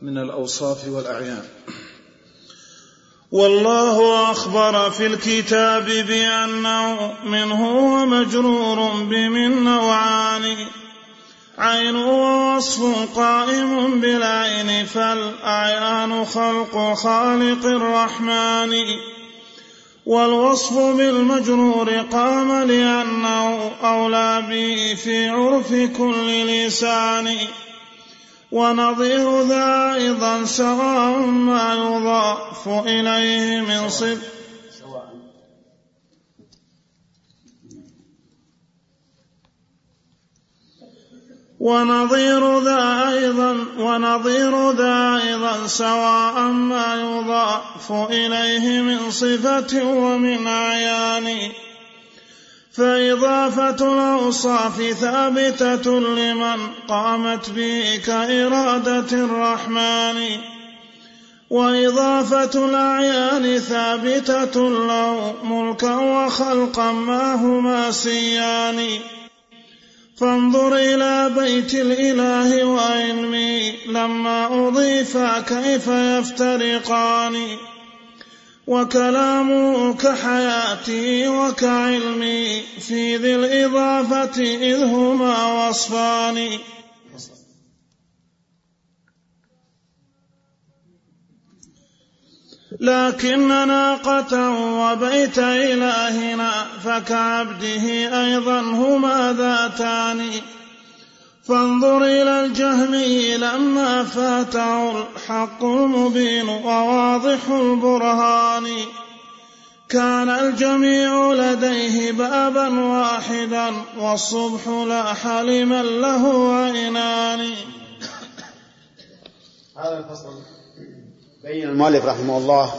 من الأوصاف والأعيان. والله أخبر في الكتاب بأنه منه ومجرور بمن نوعان عين ووصف قائم بالعين فالاعيان خلق خالق الرحمن. والوصف بالمجرور قام لأنه أولى به في عرف كل لسان. ونظير ذا أيضا سواء ما يضاف إليه من صف ونظير ذا أيضا ونظير ذا أيضا سواء ما يضاف إليه من صفة ومن أعيان فإضافة الأوصاف ثابتة لمن قامت به كإرادة الرحمن. وإضافة الأعيان ثابتة له ملكا وخلقا ما هما سيان. فانظر إلى بيت الإله وعلمي لما أضيفا كيف يفترقان. وكلامه كحياتي وكعلمي في ذي الإضافة إذ هما وصفان. لكن ناقة وبيت إلهنا فكعبده أيضا هما ذاتان. فانظر إلى الجهمي لما فاته الحق المبين وواضح البرهان. كان الجميع لديه بابا واحدا والصبح لاح لمن له عينان. هذا الفصل. بين المؤلف رحمه الله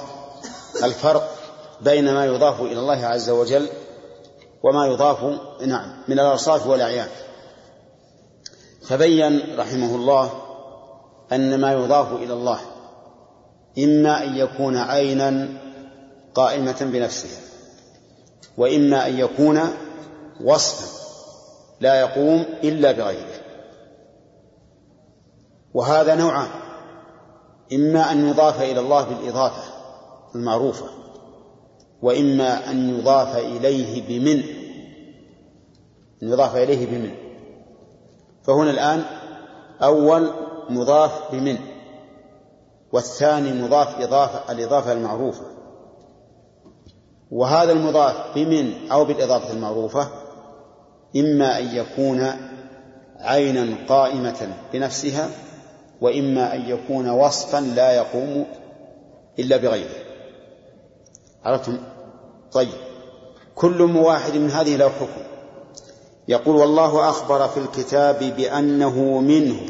الفرق بين ما يضاف إلى الله عز وجل وما يضاف نعم من الأوصاف والأعيان. فبين رحمه الله أن ما يضاف إلى الله إما أن يكون عينا قائمة بنفسها وإما أن يكون وصفا لا يقوم إلا بغيره. وهذا نوعان. إما أن يضاف إلى الله بالإضافة المعروفة وإما أن يضاف إليه بمن أن يضاف إليه بمن. فهنا الآن أول مضاف بمن والثاني مضاف إضافة الإضافة المعروفة. وهذا المضاف بمن أو بالإضافة المعروفة إما أن يكون عينا قائمة بنفسها وإما أن يكون وصفا لا يقوم إلا بغيره. عرفتم؟ طيب. كل واحد من هذه له حكم. يقول والله أخبر في الكتاب بأنه منه.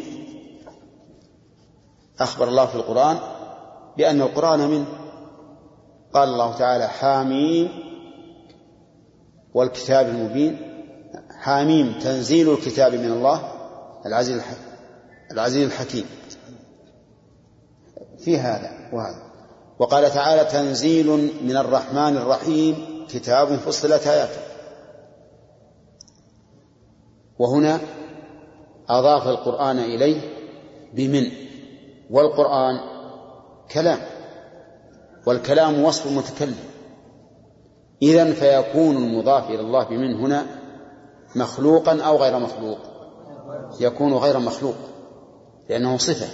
أخبر الله في القرآن بأن القرآن منه. قال الله تعالى حاميم. والكتاب المبين. حاميم تنزيل الكتاب من الله. العزيز العزيز الحكيم. في هذا وهذا. وقال تعالى تنزيل من الرحمن الرحيم كتاب فصلت آياته. وهنا أضاف القرآن إليه بمن؟ والقرآن كلام. والكلام وصف المتكلم إذا فيكون المضاف إلى الله بمن هنا مخلوقا أو غير مخلوق؟ يكون غير مخلوق. لأنه صفة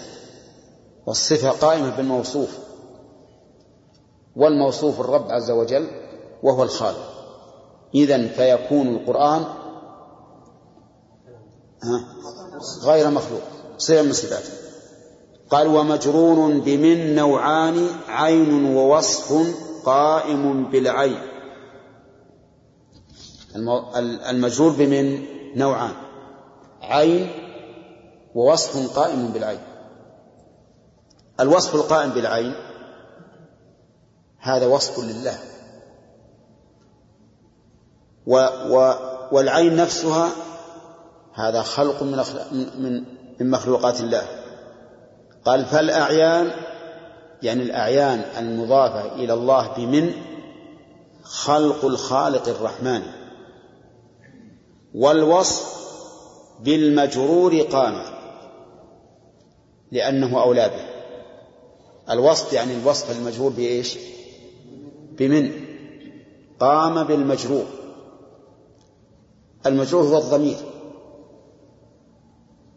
والصفة قائمة بالموصوف والموصوف الرب عز وجل وهو الخالق. إذا فيكون القرآن غير مخلوق صفة من صفاته. قال ومجرور بمن نوعان عين ووصف قائم بالعين. المجرور بمن نوعان عين ووصف قائم بالعين. الوصف القائم بالعين هذا وصف لله. و و والعين نفسها هذا خلق من من من مخلوقات الله. قال فالأعيان يعني الأعيان المضافة إلى الله بمن؟ خلق الخالق الرحمن. والوصف بالمجرور قام لأنه أولى به. الوصف يعني الوصف المجرور بإيش؟ بمن؟ قام بالمجرور المجرور هو الضمير.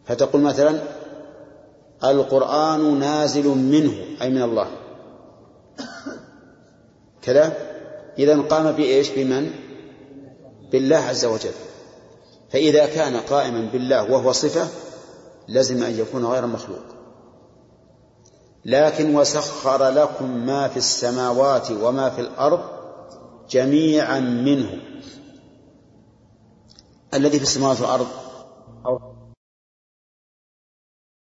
فتقول مثلا القرآن نازل منه أي من الله. كذا؟ إذا قام بإيش؟ بمن؟ بالله عز وجل. فإذا كان قائما بالله وهو صفة لزم أن يكون غير مخلوق. لكن وسخر لكم ما في السماوات وما في الأرض جميعا منه. الذي في السماوات والأرض